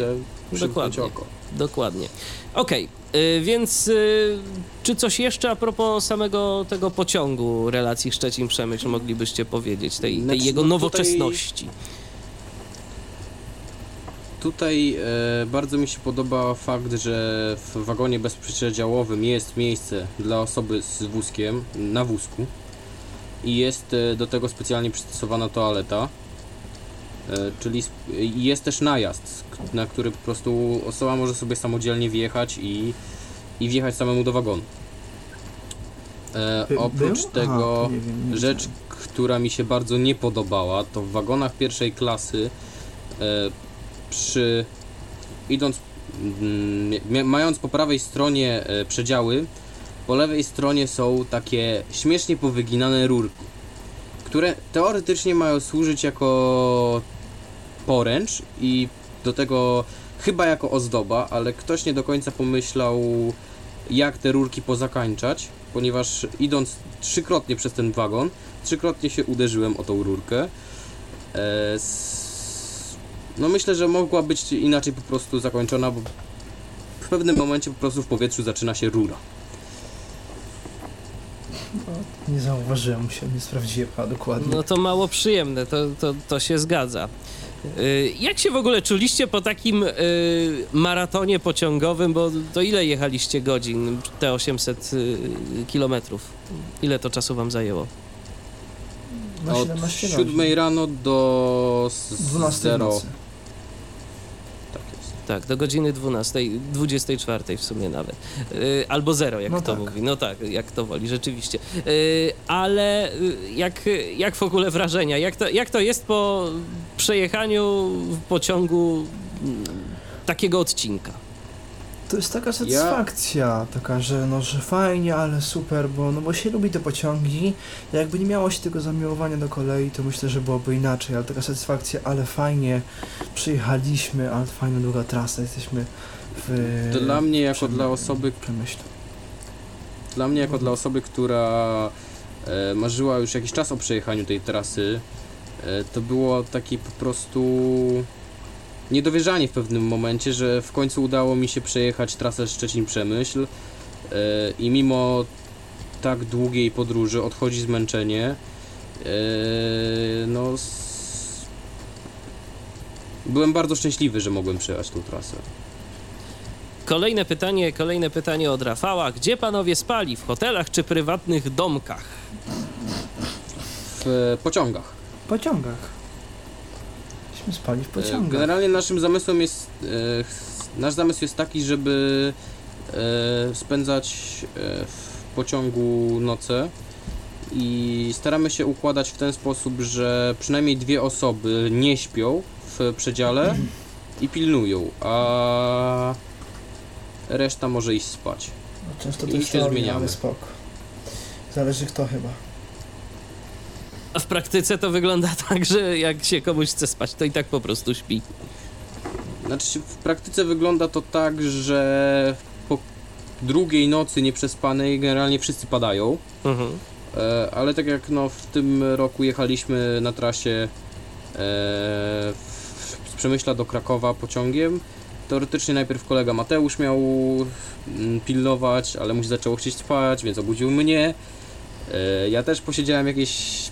Dokładnie. oko. Dokładnie. Okej, y, więc y, czy coś jeszcze a propos samego tego pociągu relacji Szczecin-Przemyśl moglibyście powiedzieć, tej, tej Znaczy, jego no nowoczesności? Tutaj e, bardzo mi się podoba fakt, że w wagonie bezprzedziałowym jest miejsce dla osoby z wózkiem na wózku i jest e, do tego specjalnie przystosowana toaleta. E, czyli jest też najazd, na który po prostu osoba może sobie samodzielnie wjechać i, i wjechać samemu do wagonu. E, oprócz był? tego Aha, nie wiem, nie rzecz, która mi się bardzo nie podobała, to w wagonach pierwszej klasy e, przy idąc mm, mając po prawej stronie e, przedziały, po lewej stronie są takie śmiesznie powyginane rurki, które teoretycznie mają służyć jako poręcz i do tego chyba jako ozdoba, ale ktoś nie do końca pomyślał jak te rurki pozakańczać, ponieważ idąc trzykrotnie przez ten wagon, trzykrotnie się uderzyłem o tą rurkę. E, no myślę, że mogła być inaczej po prostu zakończona, bo w pewnym momencie po prostu w powietrzu zaczyna się rura. Nie zauważyłem się, nie sprawdziłem a dokładnie. No to mało przyjemne, to, to, to się zgadza. Y, Jak się w ogóle czuliście po takim y, maratonie pociągowym, bo to ile jechaliście godzin, te 800 y, kilometrów? Ile to czasu wam zajęło? Od 17 godzin. 7 rano do s- 12 w zero. nocy. Tak do godziny 12, 24 w sumie nawet. Y, Albo zero, jak No to tak. mówi. No tak, jak to woli, rzeczywiście. Y, Ale y, jak, jak w ogóle wrażenia? Jak to, jak to jest po przejechaniu w pociągu mm, takiego odcinka? To jest taka satysfakcja, taka, że no, że fajnie, ale super, bo, no, bo się lubi te pociągi. Jakby nie miało się tego zamiłowania do kolei, to myślę, że byłoby inaczej, ale taka satysfakcja, ale fajnie, przyjechaliśmy, ale fajna długa trasa, jesteśmy w... Dla mnie jako dla osoby, Przemyśle. Dla mnie, jako dla osoby, która e, marzyła już jakiś czas o przejechaniu tej trasy, e, to było takie po prostu niedowierzanie w pewnym momencie, że w końcu udało mi się przejechać trasę Szczecin-Przemyśl e, i mimo tak długiej podróży odchodzi zmęczenie. E, no, byłem bardzo szczęśliwy, że mogłem przejechać tą trasę. Kolejne pytanie, kolejne pytanie od Rafała. Gdzie panowie spali? W hotelach czy prywatnych domkach? W pociągach. W pociągach. Spali w pociągach. Generalnie naszym zamysłem jest, e, nasz zamysł jest taki, żeby e, spędzać e, w pociągu noce i staramy się układać w ten sposób, że przynajmniej dwie osoby nie śpią w przedziale i pilnują, a reszta może iść spać. No, Często i to się zmieniamy. spoko. Zależy kto chyba. A w praktyce to wygląda tak, że jak się komuś chce spać, to i tak po prostu śpi. Znaczy w praktyce wygląda to tak, że po drugiej nocy nieprzespanej generalnie wszyscy padają. Mhm. E, ale tak jak no, w tym roku jechaliśmy na trasie e, z Przemyśla do Krakowa pociągiem, teoretycznie najpierw kolega Mateusz miał mm, pilnować, ale mu się zaczęło chcieć spać, więc obudził mnie. E, ja też posiedziałem jakieś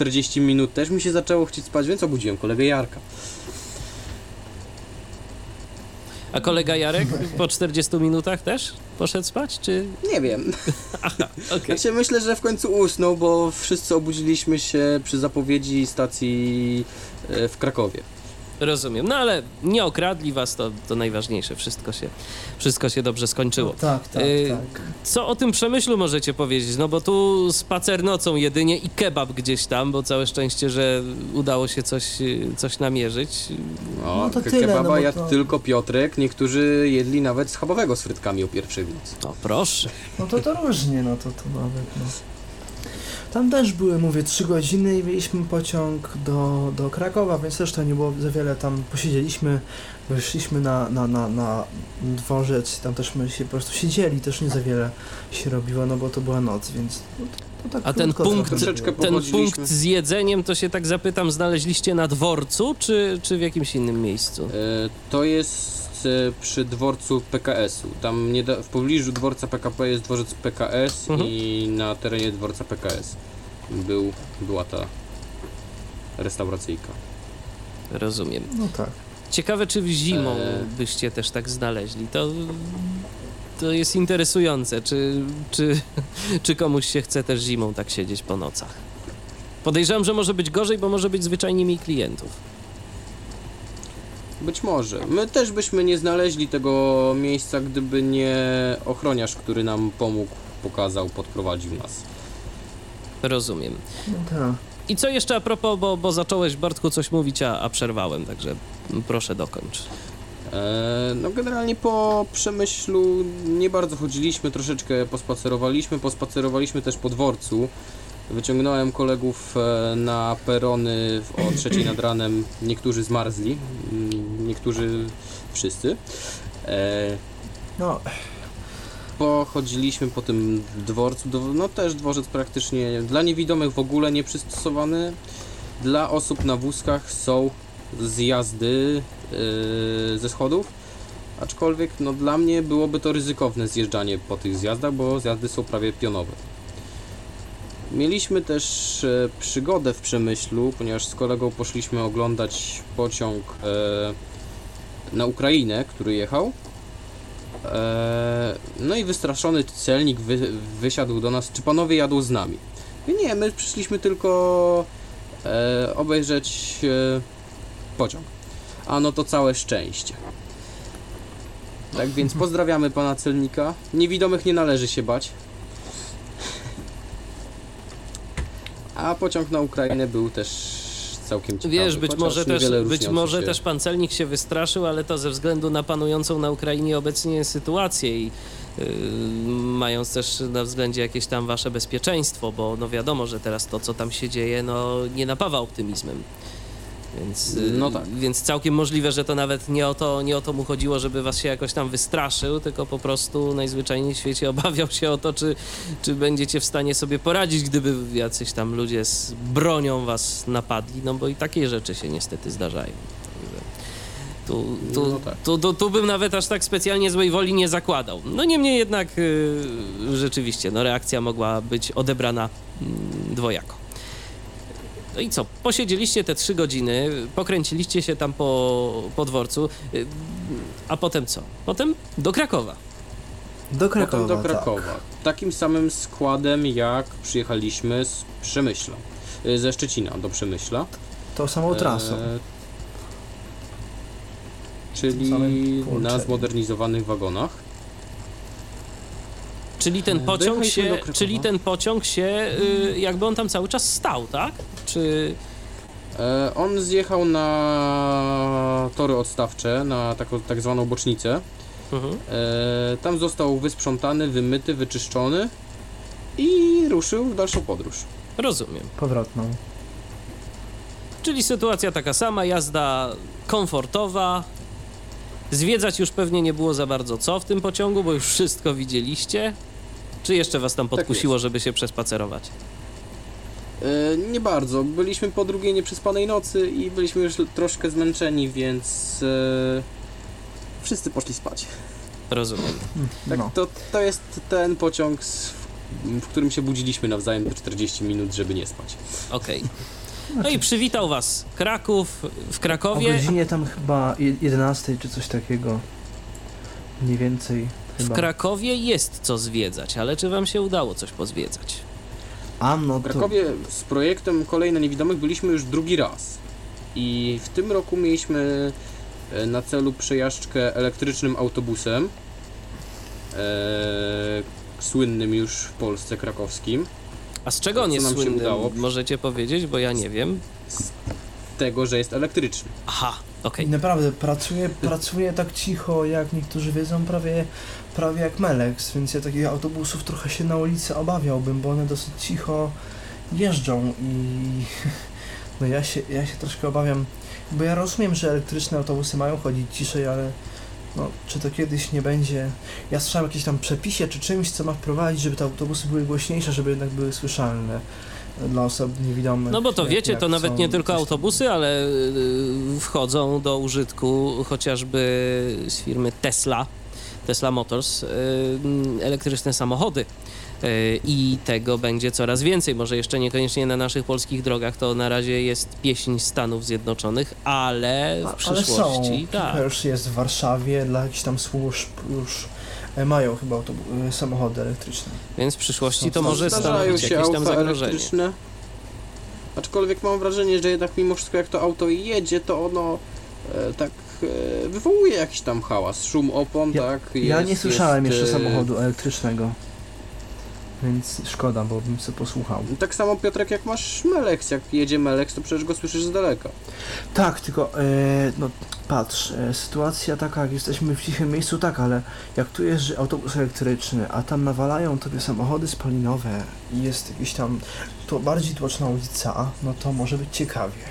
40 minut, też mi się zaczęło chcieć spać, więc obudziłem kolegę Jarka. A kolega Jarek po 40 minutach też poszedł spać, czy... Nie wiem. Okej. Znaczy, myślę, że w końcu usnął, bo wszyscy obudziliśmy się przy zapowiedzi stacji e, w Krakowie. Rozumiem. No ale nie okradli was, to, to najważniejsze. Wszystko się, wszystko się dobrze skończyło. No, tak, tak, Y, tak. Co o tym przemyślu możecie powiedzieć? No bo tu spacer nocą jedynie i kebab gdzieś tam, bo całe szczęście, że udało się coś, y, coś namierzyć. O, No to ke- tyle, kebaba no bo jadł to- tylko Piotrek, niektórzy jedli nawet schabowego z frytkami o pierwszej nocy. No proszę. No to to różnie, no to, to nawet, no. Tam też były, mówię, trzy godziny i mieliśmy pociąg do, do Krakowa, więc też to nie było za wiele, tam. Posiedzieliśmy, wyszliśmy na, na, na, na dworzec, tam też my się po prostu siedzieli, też nie za wiele się robiło, no bo to była noc, więc tak A ten punkt, ten punkt z jedzeniem, to się tak zapytam, znaleźliście na dworcu, czy, czy w jakimś innym miejscu? E, to jest e, przy dworcu PKS-u. Tam nieda- w pobliżu dworca PKP jest dworzec PKS Mhm. i na terenie dworca PKS był, była ta restauracyjka. Rozumiem. No tak. Ciekawe, czy zimą E. byście też tak znaleźli. To, to jest interesujące, czy, czy, czy komuś się chce też zimą tak siedzieć po nocach. Podejrzewam, że może być gorzej, bo może być zwyczajnie mniej klientów. Być może. My też byśmy nie znaleźli tego miejsca, gdyby nie ochroniarz, który nam pomógł, pokazał, podprowadził nas. Rozumiem. No tak. I co jeszcze a propos, bo, bo zacząłeś Bartku coś mówić, a, a przerwałem, także proszę dokończ. E, no generalnie po Przemyślu nie bardzo chodziliśmy, troszeczkę pospacerowaliśmy, pospacerowaliśmy też po dworcu. Wyciągnąłem kolegów e, na perony o trzeciej nad ranem. Niektórzy zmarzli, mm, niektórzy wszyscy. E, No, pochodziliśmy po tym dworcu, no też dworzec praktycznie dla niewidomych w ogóle nie przystosowany. Dla osób na wózkach są zjazdy yy, ze schodów, aczkolwiek no dla mnie byłoby to ryzykowne zjeżdżanie po tych zjazdach, bo zjazdy są prawie pionowe. Mieliśmy też e, przygodę w Przemyślu, ponieważ z kolegą poszliśmy oglądać pociąg e, na Ukrainę, który jechał. Eee, no i wystraszony celnik wy, wysiadł do nas, czy panowie jadą z nami? I nie, my przyszliśmy tylko e, obejrzeć e, pociąg. A no to całe szczęście. Tak więc pozdrawiamy pana celnika. Niewidomych nie należy się bać. A pociąg na Ukrainę był też całkiem ciekawy. Wiesz, być może, też, być może się. też pan celnik się wystraszył, ale to ze względu na panującą na Ukrainie obecnie sytuację i yy, mając też na względzie jakieś tam wasze bezpieczeństwo, bo no wiadomo, że teraz to, co tam się dzieje, no nie napawa optymizmem. Więc, yy, No tak. więc całkiem możliwe, że to nawet nie o to, nie o to mu chodziło, żeby was się jakoś tam wystraszył, tylko po prostu najzwyczajniej w świecie obawiał się o to, czy, czy będziecie w stanie sobie poradzić, gdyby jacyś tam ludzie z bronią was napadli, no bo i takie rzeczy się niestety zdarzają. Tu, tu, No tak. tu, tu, tu bym nawet aż tak specjalnie złej woli nie zakładał. No niemniej jednak yy, rzeczywiście, no reakcja mogła być odebrana mm, dwojako. No i co? Posiedzieliście te trzy godziny, pokręciliście się tam po, po dworcu, yy, a potem co? Potem do Krakowa. do Krakowa. Potem do tak. Krakowa. Takim samym składem jak przyjechaliśmy z Przemyśla. y, Ze Szczecina do Przemyśla. Tą samą trasą. E, czyli na zmodernizowanych wagonach. Czyli ten E, pociąg się, czyli ten pociąg się, y, jakby on tam cały czas stał, tak? Czy... E, on zjechał na tory odstawcze, na taką tak zwaną bocznicę. Mhm. E, tam został wysprzątany, wymyty, wyczyszczony i ruszył w dalszą podróż. Rozumiem. Powrotną. Czyli sytuacja taka sama, jazda komfortowa. Zwiedzać już pewnie nie było za bardzo co w tym pociągu, bo już wszystko widzieliście. Czy jeszcze was tam Tak podkusiło, jest. żeby się przespacerować? E, nie bardzo. Byliśmy po drugiej nieprzespanej nocy i byliśmy już troszkę zmęczeni, więc e, wszyscy poszli spać. Rozumiem. Tak, No. to, to jest ten pociąg, z, w którym się budziliśmy nawzajem po 40 minut, żeby nie spać. Okej. No i przywitał was Kraków w O Krakowie. godzinie tam chyba je- 11 czy coś takiego. Mniej więcej W chyba. Krakowie jest co zwiedzać, ale czy wam się udało coś pozwiedzać? A no W to... Krakowie z projektem Kolej na Niewidomych byliśmy już drugi raz. I w tym roku mieliśmy e, na celu przejażdżkę elektrycznym autobusem. E, słynnym już w Polsce krakowskim. A z czego on jest nam się słynny? udało? Możecie powiedzieć, bo ja nie wiem. Z tego, że jest elektryczny. Aha, okej. Naprawdę, pracuję, pracuję tak cicho, jak niektórzy wiedzą, prawie, prawie jak Melex, więc ja takich autobusów trochę się na ulicy obawiałbym, bo one dosyć cicho jeżdżą i no ja się, ja się troszkę obawiam, bo ja rozumiem, że elektryczne autobusy mają chodzić ciszej, ale no, czy to kiedyś nie będzie... Ja słyszałem o jakimś tam przepisie czy czymś, co ma wprowadzić, żeby te autobusy były głośniejsze, żeby jednak były słyszalne dla osób niewidomych. No bo to jak- wiecie, jak to nawet nie tylko autobusy, ale y, wchodzą do użytku chociażby z firmy Tesla, Tesla Motors, y, elektryczne samochody. Y, I tego będzie coraz więcej. Może jeszcze niekoniecznie na naszych polskich drogach. To na razie jest pieśń Stanów Zjednoczonych, ale w A- Ale są. przyszłości. Tak. już jest w Warszawie, dla jakichś tam służb już e, mają chyba autobu- e, samochody elektryczne. Więc w przyszłości to może stanowić się jakieś tam zagrożenie. elektryczne. Aczkolwiek mam wrażenie, że jednak mimo wszystko jak to auto jedzie, to ono e, tak wywołuje jakiś tam hałas, szum opon, Ja- tak? ja jest- nie słyszałem jest, jeszcze e, samochodu elektrycznego. Więc szkoda, bo bym sobie posłuchał. Tak samo Piotrek, jak masz Melex, jak jedzie Melex, to przecież go słyszysz z daleka. Tak, tylko e, no patrz, e, sytuacja taka, jak jesteśmy w cichym miejscu, tak, ale jak tu jeżdża autobus elektryczny, a tam nawalają tobie samochody spalinowe i jest jakiś tam to bardziej tłoczna ulica, no to może być ciekawie.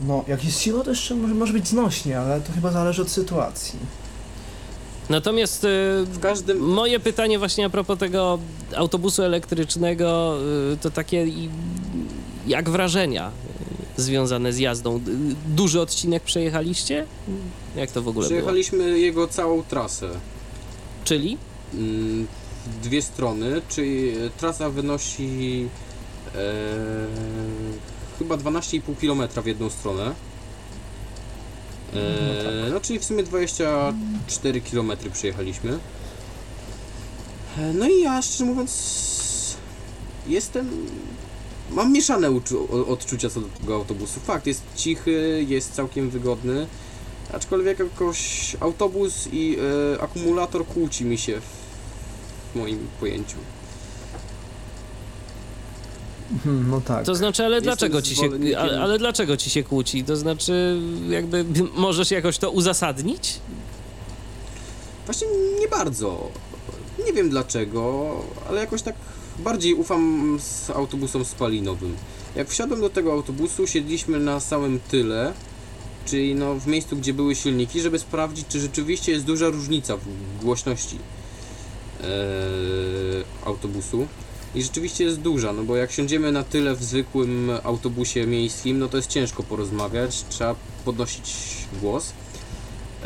No, jak jest cicho, to jeszcze może, może być znośnie, ale to chyba zależy od sytuacji. Natomiast y, W każdym... moje pytanie właśnie a propos tego autobusu elektrycznego y, to takie i- jak wrażenia y, związane z jazdą. Y, Duży odcinek przejechaliście? Jak to w ogóle było? Przejechaliśmy jego całą trasę. Czyli? Mm, dwie strony, czyli trasa wynosi e, chyba 12,5 km w jedną stronę. E, No tak. no czyli w sumie 24 km przejechaliśmy. E, no i ja szczerze mówiąc jestem... Mam mieszane odczucia co do tego autobusu. Fakt, jest cichy, jest całkiem wygodny. Aczkolwiek jakoś autobus i e, akumulator kłóci mi się w moim pojęciu. Mhm, no tak. To znaczy, ale Jestem dlaczego ci się, ale, ale dlaczego ci się kłóci? To znaczy, jakby możesz jakoś to uzasadnić? Właśnie nie bardzo. Nie wiem dlaczego, ale jakoś tak bardziej ufam z autobusom spalinowym. Jak wsiadłem do tego autobusu, siedliśmy na samym tyle, czyli no w miejscu, gdzie były silniki, żeby sprawdzić, czy rzeczywiście jest duża różnica w głośności e, autobusu. I rzeczywiście jest duża, no bo jak siądziemy na tyle w zwykłym autobusie miejskim, no to jest ciężko porozmawiać, trzeba podnosić głos.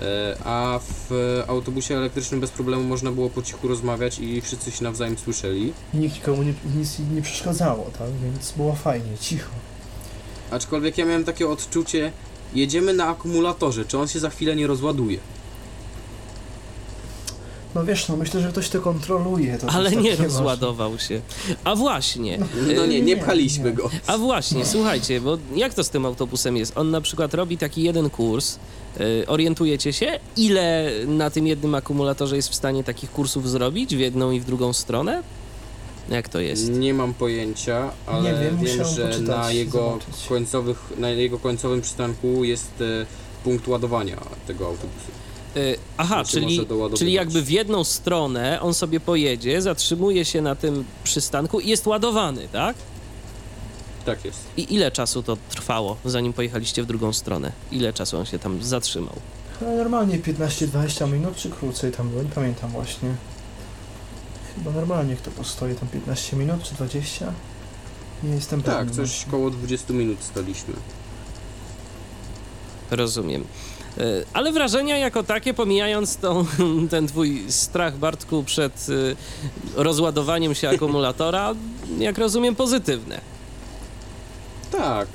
E, A w autobusie elektrycznym bez problemu można było po cichu rozmawiać i wszyscy się nawzajem słyszeli. I nikt nikomu nie, nic nie przeszkadzało, tak? Więc było fajnie, cicho. Aczkolwiek ja miałem takie odczucie, jedziemy na akumulatorze, czy on się za chwilę nie rozładuje. No wiesz, no myślę, że ktoś to kontroluje. To Ale nie rozładował się. A właśnie, No nie, nie nie, pchaliśmy nie. go. a właśnie, słuchajcie, bo jak to z tym autobusem jest? On na przykład robi taki jeden kurs, y, orientujecie się, ile na tym jednym akumulatorze jest w stanie takich kursów zrobić w jedną i w drugą stronę? Jak to jest? Nie mam pojęcia, ale Nie wiem, wiem, że poczytać na jego, zobaczyć. końcowych, na jego końcowym przystanku jest e, punkt ładowania tego autobusu. Y, Aha, Znaczy czyli, czyli jakby w jedną stronę on sobie pojedzie, zatrzymuje się na tym przystanku i jest ładowany, tak? Tak jest. I ile czasu to trwało, zanim pojechaliście w drugą stronę? Ile czasu on się tam zatrzymał? Chyba normalnie 15-20 minut, czy krócej tam było, nie pamiętam właśnie. Chyba normalnie kto postoi tam 15 minut, czy 20? Nie jestem Tak, pewny. coś właśnie. koło 20 minut staliśmy. Rozumiem. Y, Ale wrażenia jako takie, pomijając tą, ten twój strach, Bartku, przed y, rozładowaniem się akumulatora, jak rozumiem, pozytywne. Tak,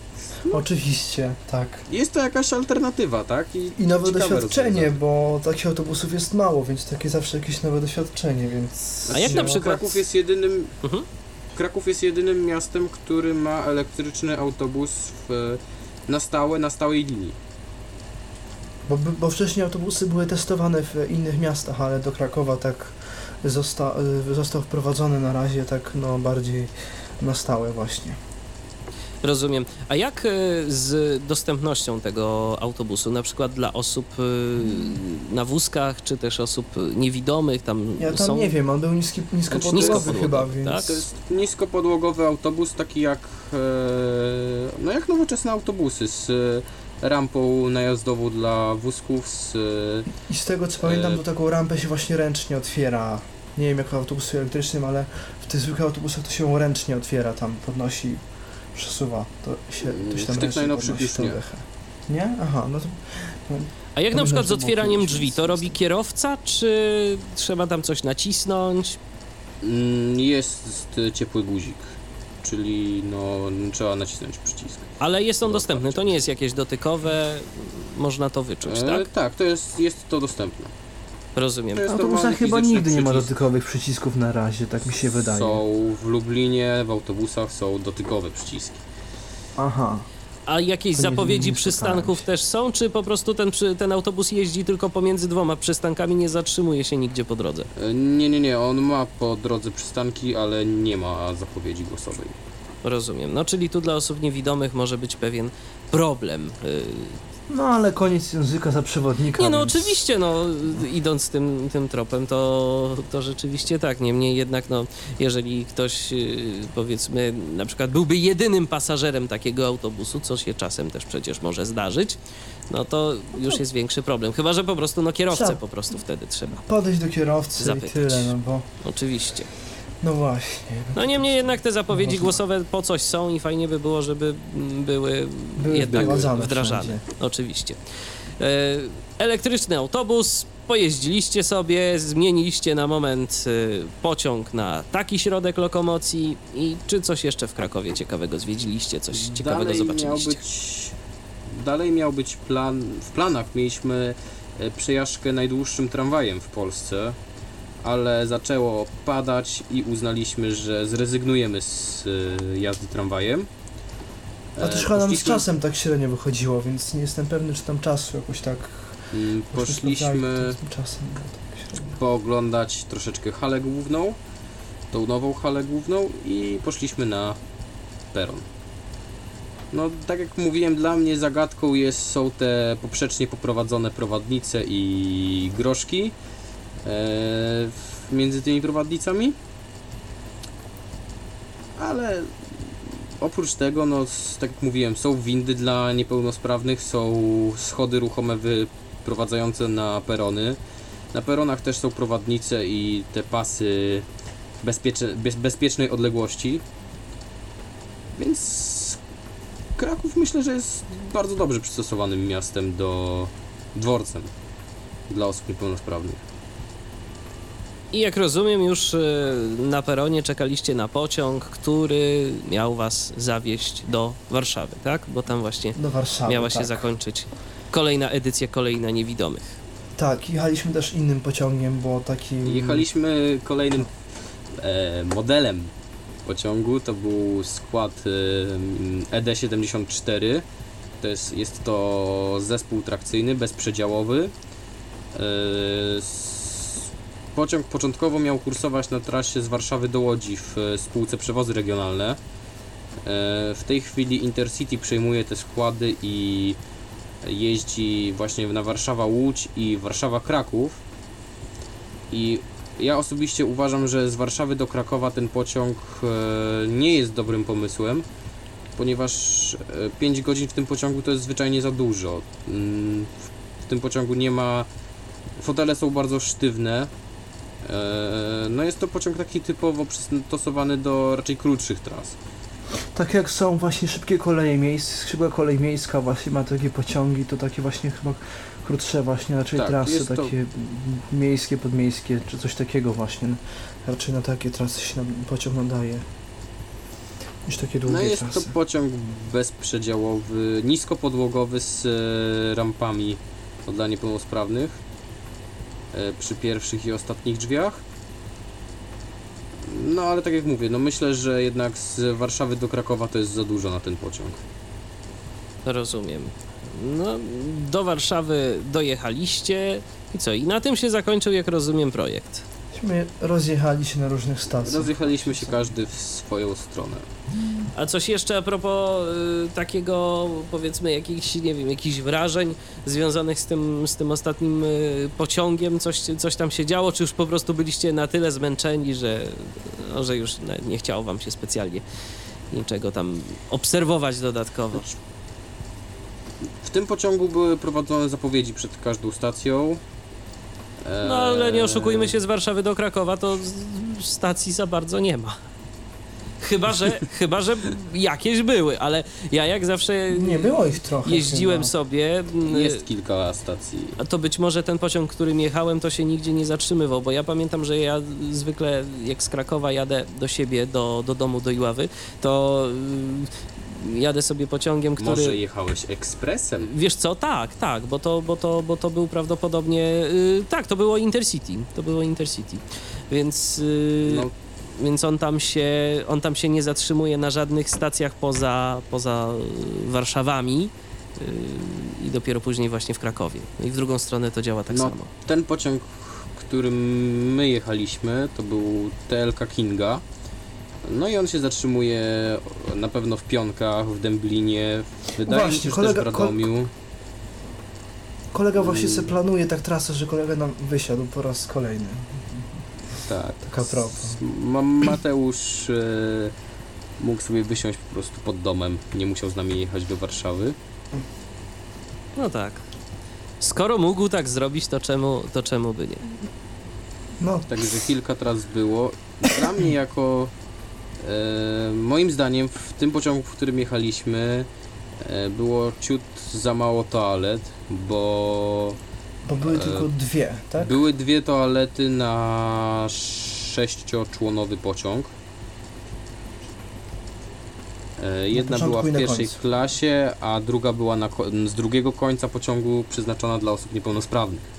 Oczywiście, tak. jest to jakaś alternatywa, tak? I nowe ciekawe doświadczenie, rozwiązanie. bo takich autobusów jest mało, więc takie zawsze jakieś nowe doświadczenie, więc... A jak na no, przykład- Kraków jest jedynym. Mhm. Kraków jest jedynym miastem, który ma elektryczny autobus w, na stałe, na stałej linii. Bo, bo wcześniej autobusy były testowane w innych miastach, ale do Krakowa tak zosta, y, został wprowadzony na razie tak no bardziej na stałe właśnie. Rozumiem. A jak y, z dostępnością tego autobusu, na przykład dla osób y, na wózkach, czy też osób niewidomych, tam Ja tam są... nie wiem, on był niski, niskopodłogowy niskopodłogowy, chyba, więc... tak? To jest niskopodłogowy autobus, taki jak. E, no jak nowoczesne autobusy z rampą najazdową dla wózków, z. I z tego co pamiętam, E, to taką rampę się właśnie ręcznie otwiera. Nie wiem jak w autobusie elektrycznym, ale w tych zwykłych autobusach to się ręcznie otwiera, tam podnosi, przesuwa. To się, to się tam W tych najnowszych już nie. Nie? Aha, no to... A jak To na przykład z otwieraniem drzwi, to robi kierowca, czy trzeba tam coś nacisnąć? Mm, Jest ciepły guzik, czyli no trzeba nacisnąć przycisk. Ale jest on dostępny, to nie jest jakieś dotykowe, można to wyczuć, E, tak? tak, to jest, jest to dostępne. Rozumiem. Na autobusach chyba nigdy nie ma przycisk. dotykowych przycisków na razie, tak mi się wydaje. Są w Lublinie, w autobusach są dotykowe przyciski. Aha. A jakieś zapowiedzi przystanków też są, czy po prostu ten, ten autobus jeździ tylko pomiędzy dwoma przystankami, nie zatrzymuje się nigdzie po drodze? E, Nie, nie, nie, on ma po drodze przystanki, ale nie ma zapowiedzi głosowej. Rozumiem. No czyli tu dla osób niewidomych może być pewien problem. No ale koniec języka za przewodnika. Nie no, więc... oczywiście, no, idąc tym, tym tropem, to, to rzeczywiście tak. Niemniej jednak, no, jeżeli ktoś, yy, powiedzmy, na przykład byłby jedynym pasażerem takiego autobusu, co się czasem też przecież może zdarzyć, no to już jest większy problem. Chyba, że po prostu, no, kierowcę po prostu wtedy trzeba. Podejść do kierowcy Zapytać. i tyle, no bo... Oczywiście. No właśnie. No niemniej jednak te zapowiedzi Można. głosowe po coś są i fajnie by było, żeby były, Były jednak wprowadzane wdrażane. wszędzie. Oczywiście. E, elektryczny autobus, pojeździliście sobie, zmieniliście na moment e, pociąg na taki środek lokomocji i czy coś jeszcze w Krakowie ciekawego zwiedziliście, coś ciekawego Dalej miał zobaczyliście? być, dalej miał być plan, w planach mieliśmy e, przejażdżkę najdłuższym tramwajem w Polsce, ale zaczęło padać i uznaliśmy, że zrezygnujemy z e, jazdy tramwajem. A to E, chyba nam z czasem tak średnio wychodziło, więc nie jestem pewny, czy tam czasu jakoś tak... mm, Poszliśmy czasem, no, tak pooglądać troszeczkę halę główną, tą nową halę główną i poszliśmy na peron. No, tak jak mówiłem, dla mnie zagadką jest, są te poprzecznie poprowadzone prowadnice i groszki między tymi prowadnicami. Ale oprócz tego, no, tak jak mówiłem, są windy dla niepełnosprawnych, są schody ruchome wyprowadzające na perony. Na peronach też są prowadnice i te pasy bezpiecze, bez, bezpiecznej odległości. Więc Kraków myślę, że jest bardzo dobrze przystosowanym miastem do dworcem dla osób niepełnosprawnych. I jak rozumiem, już e, na peronie czekaliście na pociąg, który miał was zawieźć do Warszawy, tak? Bo tam właśnie Do Warszawy, miała się tak. zakończyć kolejna edycja, kolejna niewidomych. Tak, jechaliśmy też innym pociągiem, bo taki... Jechaliśmy kolejnym e, modelem pociągu, to był skład e, ED74. To jest, jest to zespół trakcyjny, bezprzedziałowy. E, s- Pociąg początkowo miał kursować na trasie z Warszawy do Łodzi w e, spółce Przewozy Regionalne. E, W tej chwili Intercity przejmuje te składy i jeździ właśnie na Warszawa-Łódź i Warszawa-Kraków. I ja osobiście uważam, że z Warszawy do Krakowa ten pociąg e, nie jest dobrym pomysłem, ponieważ 5 godzin w tym pociągu to jest zwyczajnie za dużo. Mm, W tym pociągu nie ma. Fotele są bardzo sztywne. E, No jest to pociąg taki typowo przystosowany do raczej krótszych tras. Tak jak są właśnie szybkie koleje miejskie, szybka kolej miejska właśnie ma takie pociągi, to takie właśnie chyba krótsze właśnie raczej Tak, trasy, to- takie m- miejskie, podmiejskie, czy coś takiego właśnie. Raczej na takie trasy się nam pociąg nadaje. Niż takie długie No jest trasy. to pociąg bezprzedziałowy, niskopodłogowy z e, rampami dla niepełnosprawnych przy pierwszych i ostatnich drzwiach. No ale tak jak mówię, no myślę, że jednak z Warszawy do Krakowa to jest za dużo na ten pociąg. Rozumiem. No, do Warszawy dojechaliście i co? I na tym się zakończył, jak rozumiem, projekt. Myśmy rozjechali się na różnych stacjach. Rozjechaliśmy się każdy w swoją stronę. A coś jeszcze a propos y, takiego, powiedzmy, jakichś, nie wiem, jakichś wrażeń związanych z tym, z tym ostatnim y, pociągiem? Coś, coś tam się działo, czy już po prostu byliście na tyle zmęczeni, że, no, że już na- nie chciało wam się specjalnie niczego tam obserwować dodatkowo? W tym pociągu były prowadzone zapowiedzi przed każdą stacją. E, No ale nie oszukujmy się, z Warszawy do Krakowa to stacji za bardzo nie ma. Chyba, że, chyba, że jakieś były, ale ja jak zawsze Nie było ich trochę. jeździłem chyba. sobie, mm, Jest kilka stacji. a to być może ten pociąg, którym jechałem, to się nigdzie nie zatrzymywał, bo ja pamiętam, że ja zwykle jak z Krakowa jadę do siebie, do, do domu, do Iławy, to y, jadę sobie pociągiem, który... Może jechałeś ekspresem? Wiesz co, tak, tak, bo to, bo to, bo to był prawdopodobnie, y, tak, to było Intercity, to było Intercity, więc, y, No, więc on, tam się, on tam się nie zatrzymuje na żadnych stacjach poza, poza y, Warszawami y, i dopiero później właśnie w Krakowie. I w drugą stronę to działa tak No. samo. ten pociąg, którym my jechaliśmy, to był TLK Kinga. No i on się zatrzymuje na pewno w Pionkach, w Dęblinie, wydaje mi Właśnie, się, że kolega- też w Radomiu. Kolega właśnie Mm. se planuje tak trasę, że kolega nam wysiadł po raz kolejny. Tak. Taka propos. Ma Mateusz e, mógł sobie wysiąść po prostu pod domem, nie musiał z nami jechać do Warszawy. No tak. Skoro mógł tak zrobić, to czemu, to czemu by nie? No, Także kilka tras było. Dla mnie jako e, moim zdaniem w tym pociągu, w którym jechaliśmy e, było ciut za mało toalet, bo bo były E, tylko dwie, tak? były dwie toalety na sześcioczłonowy pociąg. E, Jedna była w pierwszej klasie, a druga była na, z drugiego końca pociągu przeznaczona dla osób niepełnosprawnych.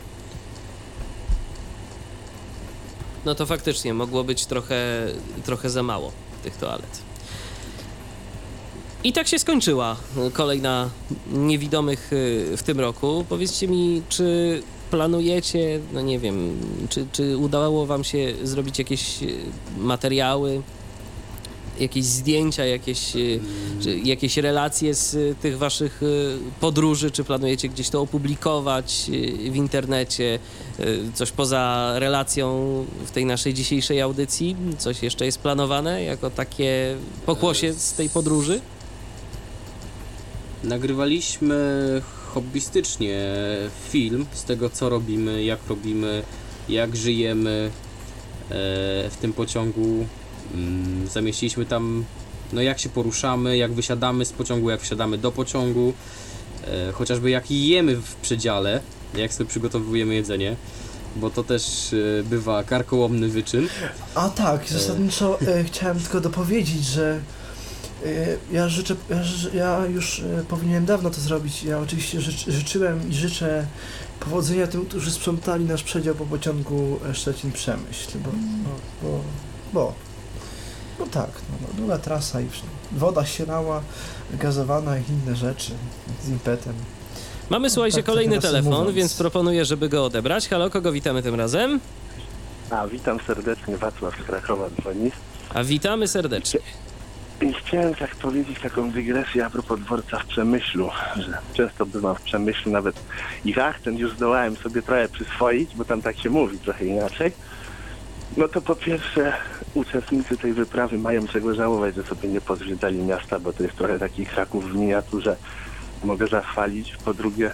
No to faktycznie mogło być trochę, trochę za mało tych toalet. I tak się skończyła kolejna niewidomych y, w tym roku. Powiedzcie mi, czy planujecie, no nie wiem, czy, czy udało Wam się zrobić jakieś y, materiały, jakieś zdjęcia, jakieś, y, jakieś relacje z tych Waszych podróży? Czy planujecie gdzieś to opublikować w internecie? Coś poza relacją w tej naszej dzisiejszej audycji? Coś jeszcze jest planowane jako takie pokłosie z tej podróży? Nagrywaliśmy hobbystycznie film z tego, co robimy, jak robimy, jak żyjemy e, w tym pociągu. Mm, Zamieściliśmy tam, no jak się poruszamy, jak wysiadamy z pociągu, jak wsiadamy do pociągu, e, chociażby jak jemy w przedziale, jak sobie przygotowujemy jedzenie, bo to też e, bywa karkołomny wyczyn. A tak, zasadniczo e, chciałem tylko dopowiedzieć, że ja życzę, ja, ja już e, powinienem dawno to zrobić. Ja oczywiście życzy, życzyłem i życzę powodzenia tym, którzy sprzątali nasz przedział po pociągu e, Szczecin-Przemyśl, bo, bo, bo, bo, no tak, no, no, długa trasa i woda sierała, gazowana i inne rzeczy z impetem. Mamy, słuchajcie, tak, kolejny nawiasem telefon, mówiąc. więc proponuję, żeby go odebrać. Halo, kogo witamy tym razem? A, witam serdecznie, Wacław z Krakowa dzwoni. A witamy serdecznie. I chciałem tak powiedzieć taką dygresję a propos dworca w Przemyślu, że często bywam w Przemyślu, nawet ich akcent już zdołałem sobie trochę przyswoić, bo tam tak się mówi trochę inaczej. No to po pierwsze uczestnicy tej wyprawy mają czego żałować, że sobie nie pozwiedzali miasta, bo to jest trochę taki Kraków w miniaturze, mogę zachwalić. Po drugie,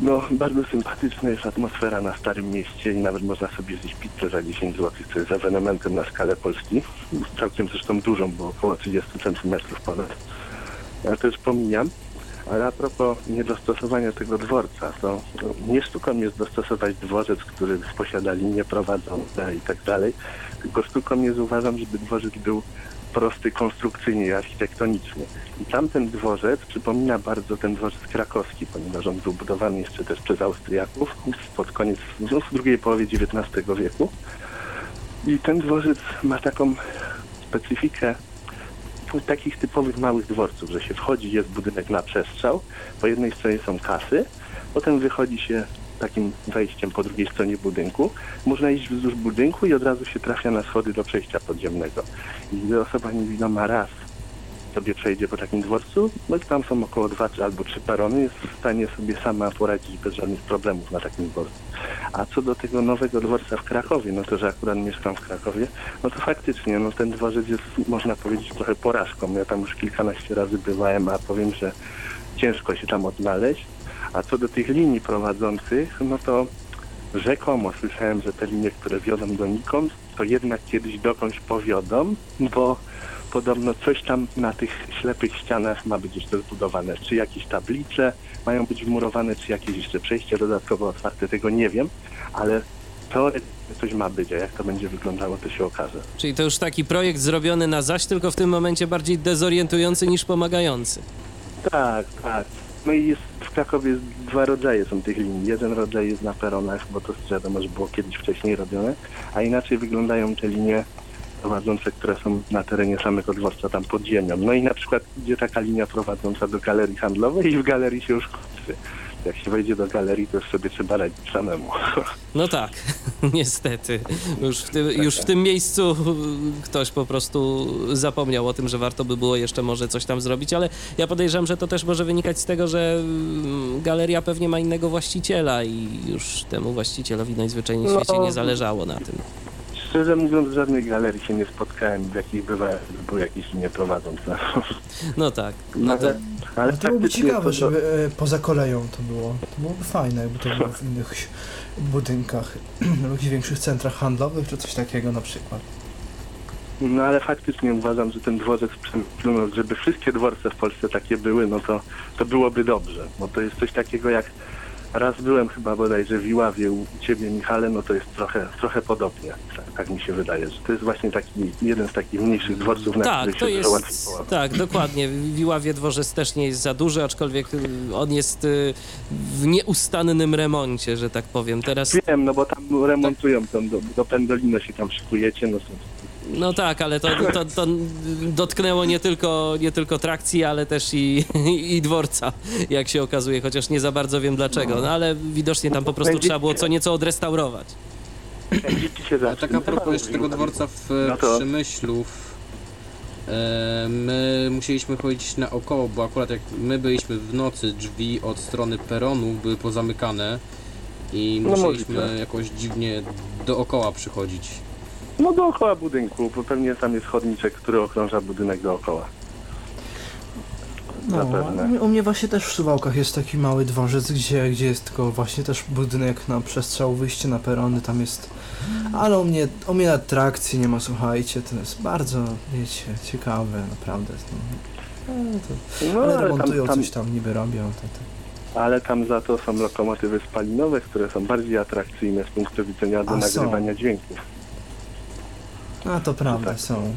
no bardzo sympatyczna jest atmosfera na Starym Mieście i nawet można sobie zjeść pizzę za 10 zł, co jest ewenementem na skalę Polski. Całkiem zresztą dużą, bo około 30 cm ponad. Ja to już pomijam. Ale a propos niedostosowania tego dworca, to nie sztuką jest dostosować dworzec, który posiada linie prowadzące i tak dalej, tylko sztuką jest uważam, żeby dworzec był prosty konstrukcyjnie i architektonicznie. I tamten dworzec przypomina bardzo ten dworzec krakowski, ponieważ on był budowany jeszcze też przez Austriaków pod koniec, no, w drugiej połowie XIX wieku. I ten dworzec ma taką specyfikę no, takich typowych małych dworców, że się wchodzi, jest budynek na przestrzał, po jednej stronie są kasy, potem wychodzi się takim wejściem po drugiej stronie budynku. Można iść wzdłuż budynku i od razu się trafia na schody do przejścia podziemnego. I gdy osoba niewidoma raz sobie przejdzie po takim dworcu, no tam są około dwa albo trzy perony, jest w stanie sobie sama poradzić bez żadnych problemów na takim dworcu. A co do tego nowego dworca w Krakowie, no to, że akurat mieszkam w Krakowie, no to faktycznie, no ten dworzec jest, można powiedzieć, trochę porażką. Ja tam już kilkanaście razy bywałem, a powiem, że ciężko się tam odnaleźć. A co do tych linii prowadzących, no to rzekomo słyszałem, że te linie, które wiodą donikąd, to jednak kiedyś dokądś powiodą, bo podobno coś tam na tych ślepych ścianach ma być jeszcze zbudowane. Czy jakieś tablice mają być wmurowane, czy jakieś jeszcze przejście dodatkowo otwarte, tego nie wiem, ale teoretycznie coś ma być, a jak to będzie wyglądało, to się okaże. Czyli to już taki projekt zrobiony na zaś, tylko w tym momencie bardziej dezorientujący niż pomagający. Tak, tak. No i jest, w Krakowie jest dwa rodzaje są tych linii. Jeden rodzaj jest na peronach, bo to wiadomo, że było kiedyś wcześniej robione, a inaczej wyglądają te linie prowadzące, które są na terenie samego dworca, tam pod ziemią. No i na przykład idzie taka linia prowadząca do galerii handlowej i w galerii się już kończy. Jak się wejdzie do galerii, to już sobie trzeba radzić samemu. No tak, niestety. Już w, tym, już w tym miejscu ktoś po prostu zapomniał o tym, że warto by było jeszcze może coś tam zrobić, ale ja podejrzewam, że to też może wynikać z tego, że mm, galeria pewnie ma innego właściciela i już temu właścicielowi najzwyczajniej w świecie No. nie zależało na tym. Szczerze mówiąc, w żadnej galerii się nie spotkałem, w jakich bywa, były jakieś linie prowadzące. No tak. No to, ale ale No to byłoby faktycznie ciekawe, to- żeby e, poza koleją to było. To byłoby fajne, jakby to było w innych budynkach, w jakichś większych centrach handlowych, czy coś takiego na przykład. No ale faktycznie uważam, że ten dworzec no, żeby wszystkie dworce w Polsce takie były, no to, to byłoby dobrze. Bo to jest coś takiego jak raz byłem chyba bodajże w Iławie u Ciebie Michale, no to jest trochę, trochę podobnie. Tak, tak mi się wydaje, że to jest właśnie taki jeden z takich mniejszych dworców, na tak, których to się jest. łatwiej. Tak, dokładnie. W Iławie dworzec też nie jest za duży, aczkolwiek y, on jest y, w nieustannym remoncie, że tak powiem. Teraz Wiem, no bo tam remontują, tam do, do Pendolino się tam szykujecie, no to No tak, ale to, to, to dotknęło nie tylko, nie tylko trakcji, ale też i, i dworca, jak się okazuje, chociaż nie za bardzo wiem dlaczego, no ale widocznie tam po prostu trzeba było co nieco odrestaurować. A tak a propos jeszcze tego dworca w No Przemyślu, e, my musieliśmy chodzić naokoło, bo akurat jak my byliśmy w nocy, drzwi od strony peronu były pozamykane i No musieliśmy jakoś dziwnie dookoła przychodzić. No dookoła budynku, bo pewnie tam jest chodniczek, który okrąża budynek dookoła. No, Zapewne. u mnie- właśnie też w Suwałkach jest taki mały dworzec, gdzie, gdzie jest tylko właśnie też budynek na przestrzał, wyjście na perony, tam jest... Ale u mnie, u mnie atrakcji nie ma, słuchajcie, to jest bardzo, wiecie, ciekawe, naprawdę. No, ale, to, No, ale ale remontują tam, tam, coś tam, niby robią. To, to. ale tam za to są lokomotywy spalinowe, które są bardziej atrakcyjne z punktu widzenia do A, są. nagrywania dźwięków. A to prawda, tak. są.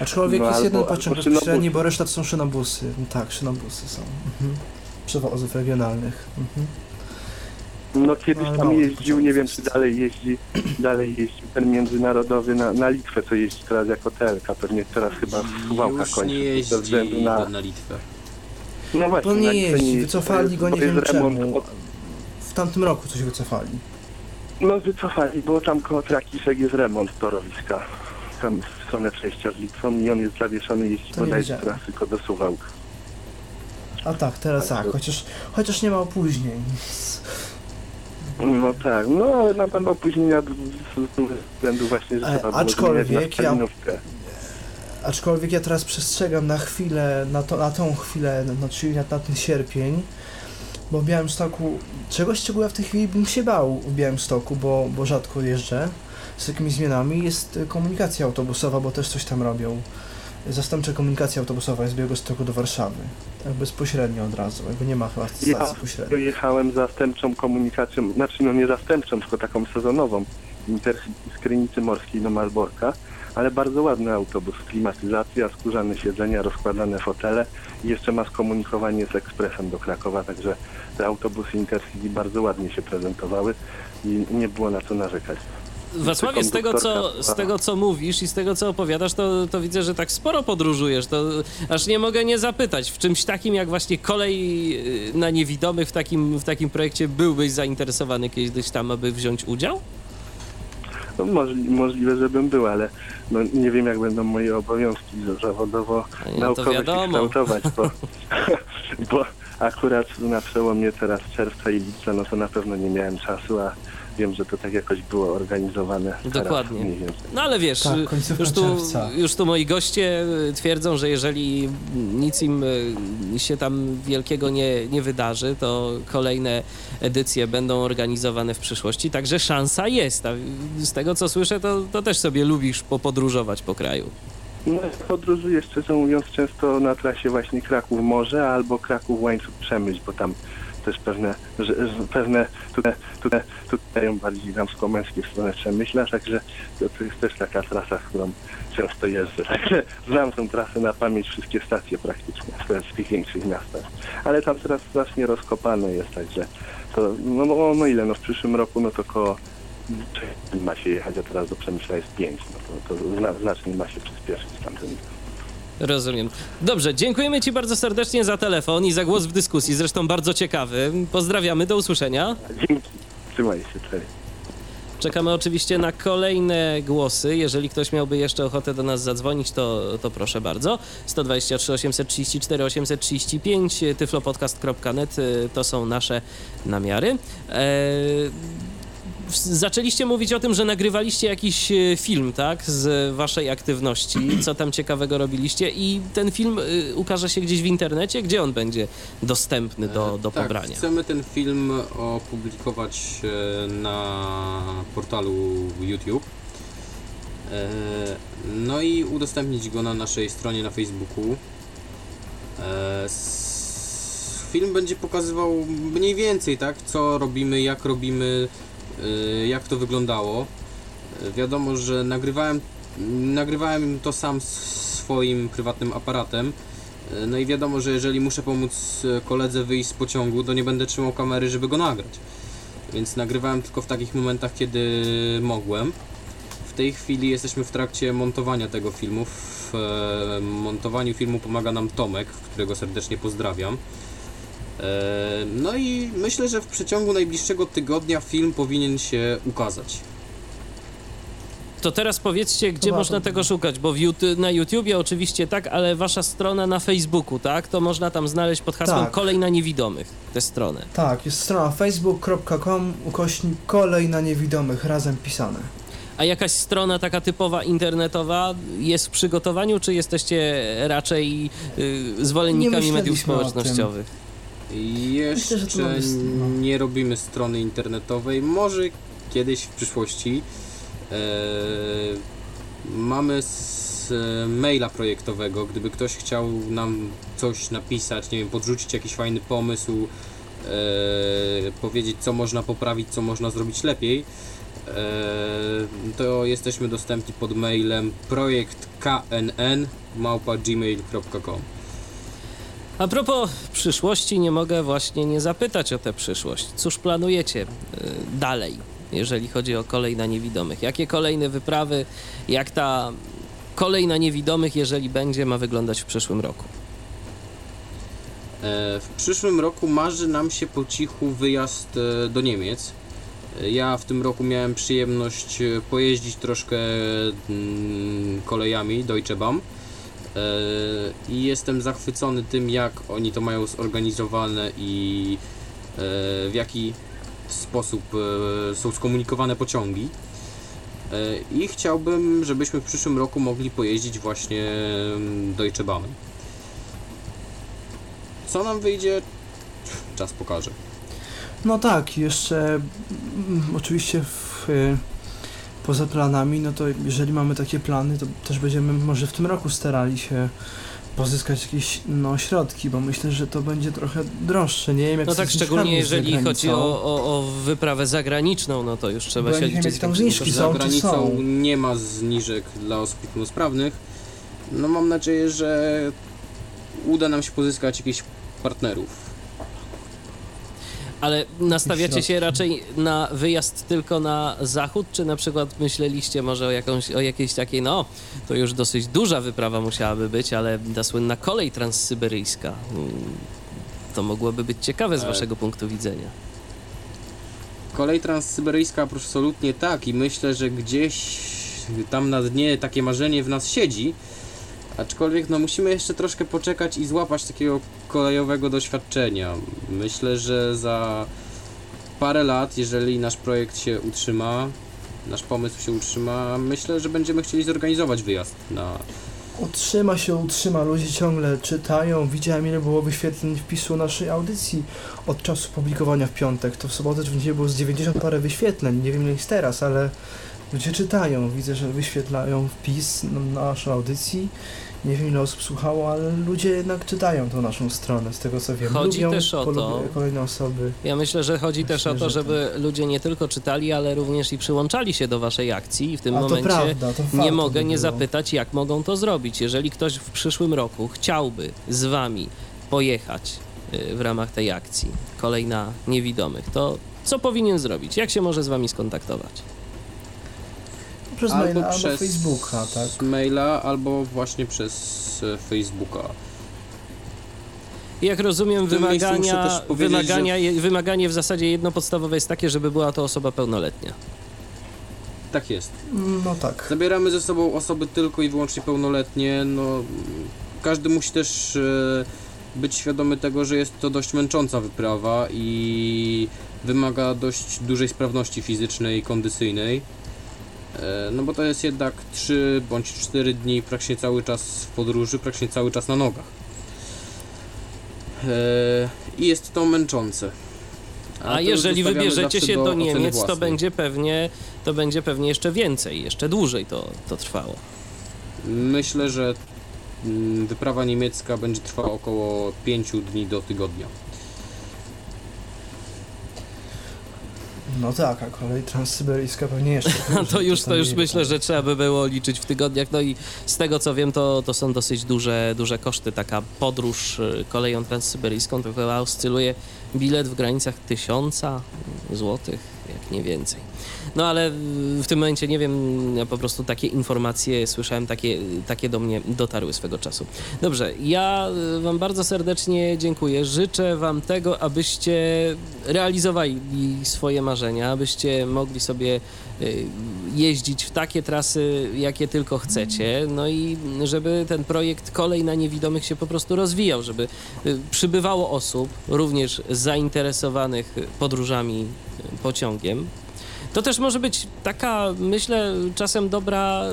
Aczkolwiek No, jest jeden pociąg bezpośredni, bo reszta to są szynobusy. No tak, szynobusy są. Mhm. Przewozów regionalnych. Mhm. No kiedyś tam mało jeździł, nie wiem czy dalej jeździ, dalej jeździł ten międzynarodowy na, na Litwę, co jeździ teraz jako telka, pewnie teraz chyba Już kończy. nie ze jeździ względu na... na Litwę. No właśnie, na nie jeździ, to wycofali go, nie to wiem czemu. W tamtym roku coś wycofali. No wycofali, bo tam koło Trakiszek jest remont torowiska. Tam w stronę przejścia z Litwą i on jest zawieszony, jeździ To nie wiedziałem. teraz tylko do Suwałk. A tak, teraz Tak, chociaż, chociaż nie ma opóźnień. No tak, no ale na pewno opóźnienia z z względu właśnie, że E, trzeba było aczkolwiek zmieniać na ja-. Aczkolwiek ja teraz przestrzegam na chwilę, na, to, na tą chwilę, no, czyli na, na ten sierpień, bo w Białymstoku, czegoś czego ja w tej chwili bym się bał w Białymstoku, bo, bo rzadko jeżdżę z takimi zmianami, jest komunikacja autobusowa, bo też coś tam robią. Zastępcza komunikacja autobusowa jest z Białegostoku do Warszawy. Tak bezpośrednio od razu, jakby nie ma chyba stacji Ja pośredniej. Jechałem zastępczą komunikacją, znaczy no nie zastępczą, tylko taką sezonową Intercity z Krynicy Morskiej do Malborka, ale bardzo ładny autobus, klimatyzacja, skórzane siedzenia, rozkładane fotele i jeszcze ma skomunikowanie z ekspresem do Krakowa, także te autobusy Intercity bardzo ładnie się prezentowały i nie było na co narzekać. Wacławie, z tego, co, z tego co mówisz i z tego co opowiadasz, to, to widzę, że tak sporo podróżujesz. To aż nie mogę nie zapytać, w czymś takim jak właśnie kolej y, na niewidomych w takim, w takim projekcie byłbyś zainteresowany kiedyś tam, aby wziąć udział? No, możli, możliwe, żebym był, ale no, nie wiem jak będą moje obowiązki zawodowo No się kształtować, bo, bo akurat na przełomie teraz czerwca i lipca, no to na pewno nie miałem czasu, a wiem, że to tak jakoś było organizowane. teraz Dokładnie. więcej. No ale wiesz, Tak, już, tu, czerwca. już tu moi goście y, twierdzą, że jeżeli nic im y, się tam wielkiego nie, nie wydarzy, to kolejne edycje będą organizowane w przyszłości, także szansa jest. A z tego co słyszę, to, to też sobie lubisz popodróżować po kraju. No, podróżuję szczerze mówiąc często na trasie właśnie Kraków-Morze albo Kraków-Łańcuch-Przemyśl, bo tam też pewne, że, pewne tutaj, tutaj, tutaj bardziej damsko-męskie stronę Przemyśla, także to, to jest też taka trasa, którą często jeżdżę. Także znam tą trasę na pamięć, wszystkie stacje praktycznie w, tych większych miastach. Ale tam teraz strasznie rozkopane jest, także to, no, no, no ile, no w przyszłym roku no to koło ma się jechać, a teraz do Przemyśla jest 5, no to, to zna, znacznie ma się przyspieszyć tamten. Rozumiem. Dobrze, dziękujemy Ci bardzo serdecznie za telefon i za głos w dyskusji, zresztą bardzo ciekawy. Pozdrawiamy, do usłyszenia. Dzięki, trzymaj się, cześć. Czekamy oczywiście na kolejne głosy. Jeżeli ktoś miałby jeszcze ochotę do nas zadzwonić, to, to proszę bardzo. 123 834 835 tyflopodcast.net to są nasze namiary. Eee, zaczęliście mówić o tym, że nagrywaliście jakiś e, film, tak, z waszej aktywności, co tam ciekawego robiliście i ten film y, ukaże się gdzieś w internecie, gdzie on będzie dostępny do, do tak, pobrania. Chcemy ten film opublikować e, na portalu YouTube. E, No i udostępnić go na naszej stronie na Facebooku. E, Film będzie pokazywał mniej więcej, tak, co robimy, jak robimy, e, jak to wyglądało. E, Wiadomo, że nagrywałem, nagrywałem to sam swoim prywatnym aparatem. E, No i wiadomo, że jeżeli muszę pomóc koledze wyjść z pociągu, to nie będę trzymał kamery, żeby go nagrać. Więc nagrywałem tylko w takich momentach, kiedy mogłem. W tej chwili jesteśmy w trakcie montowania tego filmu. W e, montowaniu filmu pomaga nam Tomek, którego serdecznie pozdrawiam. E, No i myślę, że w przeciągu najbliższego tygodnia film powinien się ukazać. To teraz powiedzcie, gdzie Dobra, można to- tego szukać, bo YouTube, na YouTubie oczywiście tak, ale wasza strona na Facebooku, tak? To można tam znaleźć pod hasłem Tak. Kolej na Niewidomych, tę stronę. Tak, jest strona facebook.com ukośnik kolej na niewidomych, razem pisane. A jakaś strona taka typowa internetowa jest w przygotowaniu, czy jesteście raczej y, zwolennikami mediów myśleliśmy o tym. społecznościowych? Jeszcze s- no. nie robimy strony internetowej, może kiedyś w przyszłości. E, mamy z e, maila projektowego, gdyby ktoś chciał nam coś napisać, nie wiem, podrzucić jakiś fajny pomysł, e, powiedzieć co można poprawić, co można zrobić lepiej, to jesteśmy dostępni pod mailem projektknn małpa.gmail.com A propos przyszłości, nie mogę właśnie nie zapytać o tę przyszłość. Cóż planujecie y, dalej, jeżeli chodzi o kolej na niewidomych? Jakie kolejne wyprawy, jak ta kolej na niewidomych, jeżeli będzie, ma wyglądać w przyszłym roku? E, W przyszłym roku marzy nam się po cichu wyjazd e, do Niemiec. E, Ja w tym roku miałem przyjemność e, pojeździć troszkę mm, kolejami Deutsche Bahn E, i jestem zachwycony tym, jak oni to mają zorganizowane i e, w jaki sposób e, są skomunikowane pociągi. E, I chciałbym, żebyśmy w przyszłym roku mogli pojeździć właśnie mm, Deutsche Bahn. Co nam wyjdzie? Czas pokaże. No tak, jeszcze mm, oczywiście w, poza planami, no to jeżeli mamy takie plany, to też będziemy może w tym roku starali się pozyskać jakieś no, środki, bo myślę, że to będzie trochę droższe. Nie wiem, jak No tak, szczególnie jeżeli chodzi o, o, o wyprawę zagraniczną, no to już trzeba Bo się wiem, liczyć jakie tam zniżki Za są, czy granicą są? nie ma zniżek dla osób niepełnosprawnych. No mam nadzieję, że uda nam się pozyskać jakichś partnerów. Ale nastawiacie się raczej na wyjazd tylko na zachód, czy na przykład myśleliście może o, jakąś, o jakiejś takiej, no to już dosyć duża wyprawa musiałaby być, ale ta słynna kolej transsyberyjska. mm, To mogłoby być ciekawe z E, waszego punktu widzenia. Kolej transsyberyjska absolutnie tak i myślę, że gdzieś tam na dnie takie marzenie w nas siedzi. Aczkolwiek no musimy jeszcze troszkę poczekać i złapać takiego kolejowego doświadczenia. Myślę, że za parę lat, jeżeli nasz projekt się utrzyma, nasz pomysł się utrzyma, myślę, że będziemy chcieli zorganizować wyjazd na Utrzyma się, utrzyma, ludzie ciągle czytają. Widziałem ile było wyświetleń wpisu naszej audycji od czasu publikowania w piątek. To w sobotę niedzielę było z 90 parę wyświetleń. Nie wiem ile jest teraz, ale ludzie czytają. Widzę, że wyświetlają wpis na naszej audycji. Nie wiem ile osób słuchało, ale ludzie jednak czytają tą naszą stronę, z tego co wiem. Chodzi Lubią, też o to- kolejne osoby. Ja myślę, że chodzi Myślę, też o to, że żeby ludzie nie tylko czytali, ale również i przyłączali się do waszej akcji i w tym A momencie prawda, nie mogę nie zapytać, jak mogą to zrobić. Jeżeli ktoś w przyszłym roku chciałby z wami pojechać y, w ramach tej akcji, kolejna niewidomych, to co powinien zrobić? Jak się może z wami skontaktować? Przez maila albo Facebooka, tak? maila, albo właśnie przez e, Facebooka. Jak rozumiem, wymagania, wymagania, je- wymaganie w zasadzie jedno podstawowe jest takie, żeby była to osoba pełnoletnia. Tak jest. No tak. Zabieramy ze sobą osoby tylko i wyłącznie pełnoletnie. No, każdy musi też e, być świadomy tego, że jest to dość męcząca wyprawa i wymaga dość dużej sprawności fizycznej i kondycyjnej. E, no bo to jest jednak 3 bądź 4 dni praktycznie cały czas w podróży, praktycznie cały czas na nogach. E, I jest to męczące. A, już jeżeli wybierzecie się do, oceny Niemiec, to będzie pewnie to będzie pewnie jeszcze więcej, jeszcze dłużej to, to trwało. Myślę, że mm, wyprawa niemiecka będzie trwała około 5 dni do tygodnia. No tak, a kolej transsyberyjska pewnie jeszcze. A to już, to już myślę, że trzeba by było liczyć w tygodniach. No i z tego co wiem, to, to są dosyć duże, duże koszty. Taka podróż y, koleją transsyberyjską to chyba oscyluje bilet w granicach tysiąca złotych, jak nie więcej. No ale w tym momencie nie wiem, ja po prostu takie informacje słyszałem, takie, takie do mnie dotarły swego czasu. Dobrze, ja y, Wam bardzo serdecznie dziękuję. Życzę Wam tego, abyście realizowali swoje marzenia, abyście mogli sobie y, jeździć w takie trasy, jakie tylko chcecie, no i żeby ten projekt Kolej na Niewidomych się po prostu rozwijał, żeby y, przybywało osób, również zainteresowanych podróżami pociągiem. To też może być taka, myślę, czasem dobra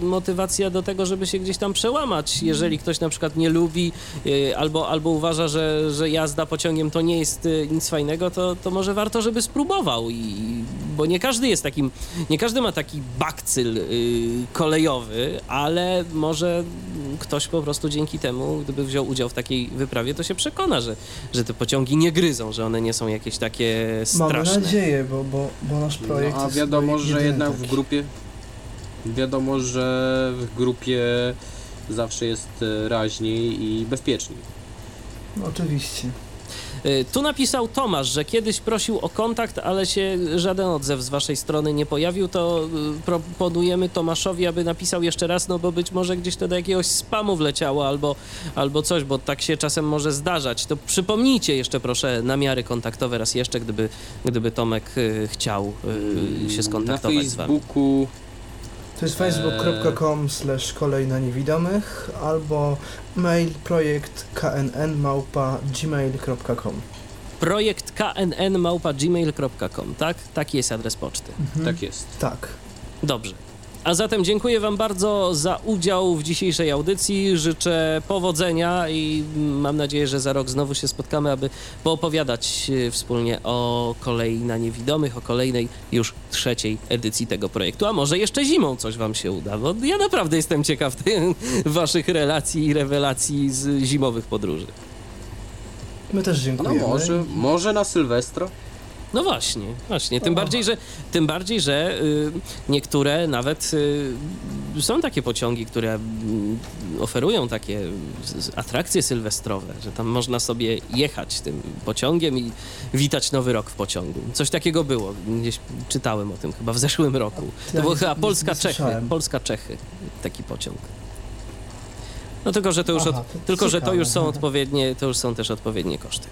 y, motywacja do tego, żeby się gdzieś tam przełamać. Jeżeli ktoś na przykład nie lubi y, albo, albo uważa, że, że jazda pociągiem to nie jest y, nic fajnego, to, to może warto, żeby spróbował. I, bo nie każdy jest takim, nie każdy ma taki bakcyl y, kolejowy, ale może ktoś po prostu dzięki temu, gdyby wziął udział w takiej wyprawie, to się przekona, że, że te pociągi nie gryzą, że one nie są jakieś takie straszne. nadzieję, bo, bo, bo nasz projekt No, a wiadomo, że jednak taki. w grupie wiadomo, że w grupie zawsze jest e, raźniej i bezpieczniej. No, oczywiście. Y, Tu napisał Tomasz, że kiedyś prosił o kontakt, ale się żaden odzew z waszej strony nie pojawił, to y, proponujemy Tomaszowi, aby napisał jeszcze raz, no bo być może gdzieś to do jakiegoś spamu wleciało albo, albo coś, bo tak się czasem może zdarzać. To przypomnijcie jeszcze proszę namiary kontaktowe raz jeszcze, gdyby, gdyby Tomek y, chciał się Na skontaktować z wami. Facebooku To jest facebook.com slash kolej na niewidomych albo mail projekt knn małpa gmail.com Projekt knn.gmail.com, tak? Taki jest adres poczty. Mhm. tak jest. Tak. Dobrze. A zatem dziękuję Wam bardzo za udział w dzisiejszej audycji. Życzę powodzenia i mam nadzieję, że za rok znowu się spotkamy, aby poopowiadać e, wspólnie o kolei na niewidomych, o kolejnej już trzeciej edycji tego projektu. A może jeszcze zimą coś Wam się uda, bo ja naprawdę jestem ciekaw tych Waszych relacji i rewelacji z zimowych podróży. My też No dziękujemy. może, może na Sylwestra? No właśnie, właśnie. Tym bardziej, że, tym bardziej, że y, niektóre nawet y, są takie pociągi, które mm, oferują takie atrakcje sylwestrowe, że tam można sobie jechać tym pociągiem i witać nowy rok w pociągu. Coś takiego było. Gdzieś czytałem o tym chyba w zeszłym roku. To było nie- chyba nie- Polska nie Czechy. słyszałem. Polska Czechy. Taki pociąg. No tylko, że to już, Aha, od, to tylko, że to już są odpowiednie, to już są też odpowiednie koszty.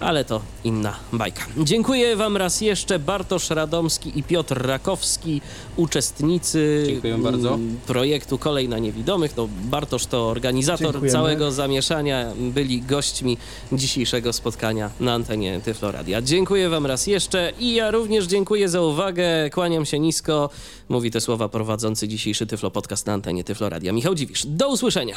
Ale to inna bajka. Dziękuję Wam raz jeszcze. Bartosz Radomski i Piotr Rakowski, uczestnicy Dziękuję bardzo. mm, projektu Kolej na Niewidomych. No, Bartosz to organizator Dziękujemy. całego zamieszania. Byli gośćmi dzisiejszego spotkania na antenie Tyfloradia. Dziękuję Wam raz jeszcze i ja również dziękuję za uwagę. Kłaniam się nisko. Mówi te słowa prowadzący dzisiejszy Tyflo Podcast na antenie Tyfloradia. Michał Dziwisz. Do usłyszenia.